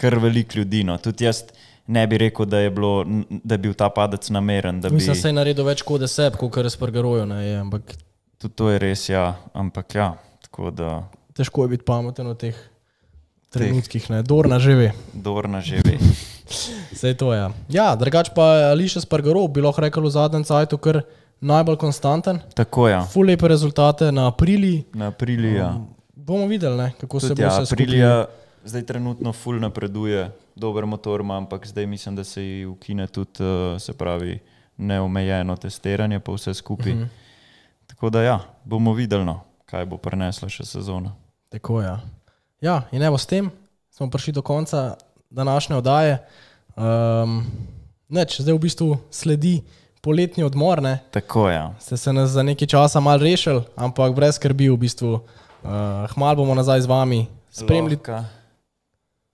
B: kar veliko ljudi. No. Tudi jaz ne bi rekel, da je, bilo, da je bil ta padec nameren. da
C: mislim,
B: bi-
C: da se je naredil več kode seb, kot kar je, ampak
B: Tudi to je res, ja. Ampak ja, tako da
C: težko je biti pameten v teh trenutkih, ne, Dorna živi.
B: Dorna že ve.
C: Vse to je. Ja, drugač pa Ališa Spargaro, bi lahko rekel v zadnjem cajtu, kar najbolj konstanten.
B: Tako ja.
C: Ful lepe rezultate na aprili.
B: Na aprilija.
C: Um, bomo videli, ne, kako se
B: Tudi,
C: bo
B: ja,
C: vse skupaj.
B: zdaj trenutno ful napreduje, dober motor ima, ampak zdaj mislim, da se ji ukine tudi, uh, se pravi, neomejeno testiranje pa vse skupaj. Uh
C: Mhm.
B: -huh. Tako da ja, bomo videli, no, kaj bo prinesla še sezona.
C: Tako je. Ja. ja, in evo s tem smo prišli do konca današnje oddaje. Um, neč, zdaj v bistvu sledi poletni odmor, ne.
B: Tako ja.
C: ste se nas za nekaj časa mal rešili, ampak brez skrbi v bistvu. Uh, hmal bomo nazaj z vami. Spremljite.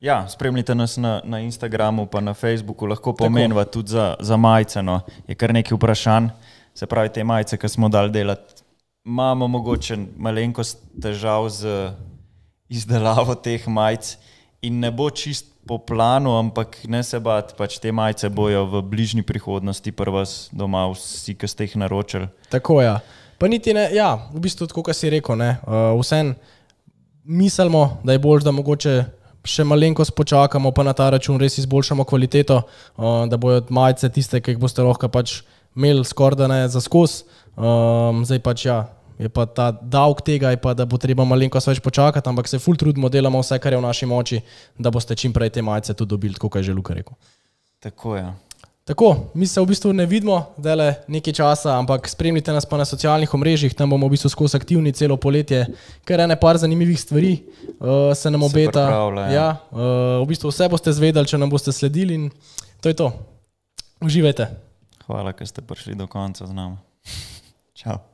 B: Ja, spremljite nas na, na Instagramu, pa na Facebooku, lahko pomeniva tudi za, za majice. No. Je kar nekaj vprašanj, se pravi, te majice, ki smo dal delati. Imamo mogoče malenkost težav z izdelavo teh majic in ne bo čist po planu, ampak ne se bati, pač te majice bojo v bližnji prihodnosti, prva doma, vsi, ki ste jih naročili.
C: Tako je. Ja. Pa niti ne, ja, v bistvu tako, kot si rekel, ne, uh, vsem mislimo, da je bolj, da mogoče še malenkost počakamo, pa na ta račun res izboljšamo kvaliteto, uh, da bojo majice tiste, ki jih boste lahko pač imeli skoraj da ne za skos. Um, zdaj pač ja, je pa ta davek tega, pa, da bo treba malenkost več počakati, ampak se full trudimo, delamo vse, kar je v naši moči, da boste čim prej te majice tudi dobili, kot je že Luka rekel.
B: Tako je.
C: Tako, mi se v bistvu ne vidimo, da je nekaj časa, ampak spremljite nas pa na socialnih omrežjih, tam bomo v bistvu skozi aktivni celo poletje, ker je nekaj zanimivih stvari, uh, se nam obeta.
B: pripravlja, ja.
C: ja, uh, v bistvu vse boste zvedeli, če nam boste sledili in to je to. Uživajte.
B: Hvala, ker ste prišli do konca z nami. Ciao.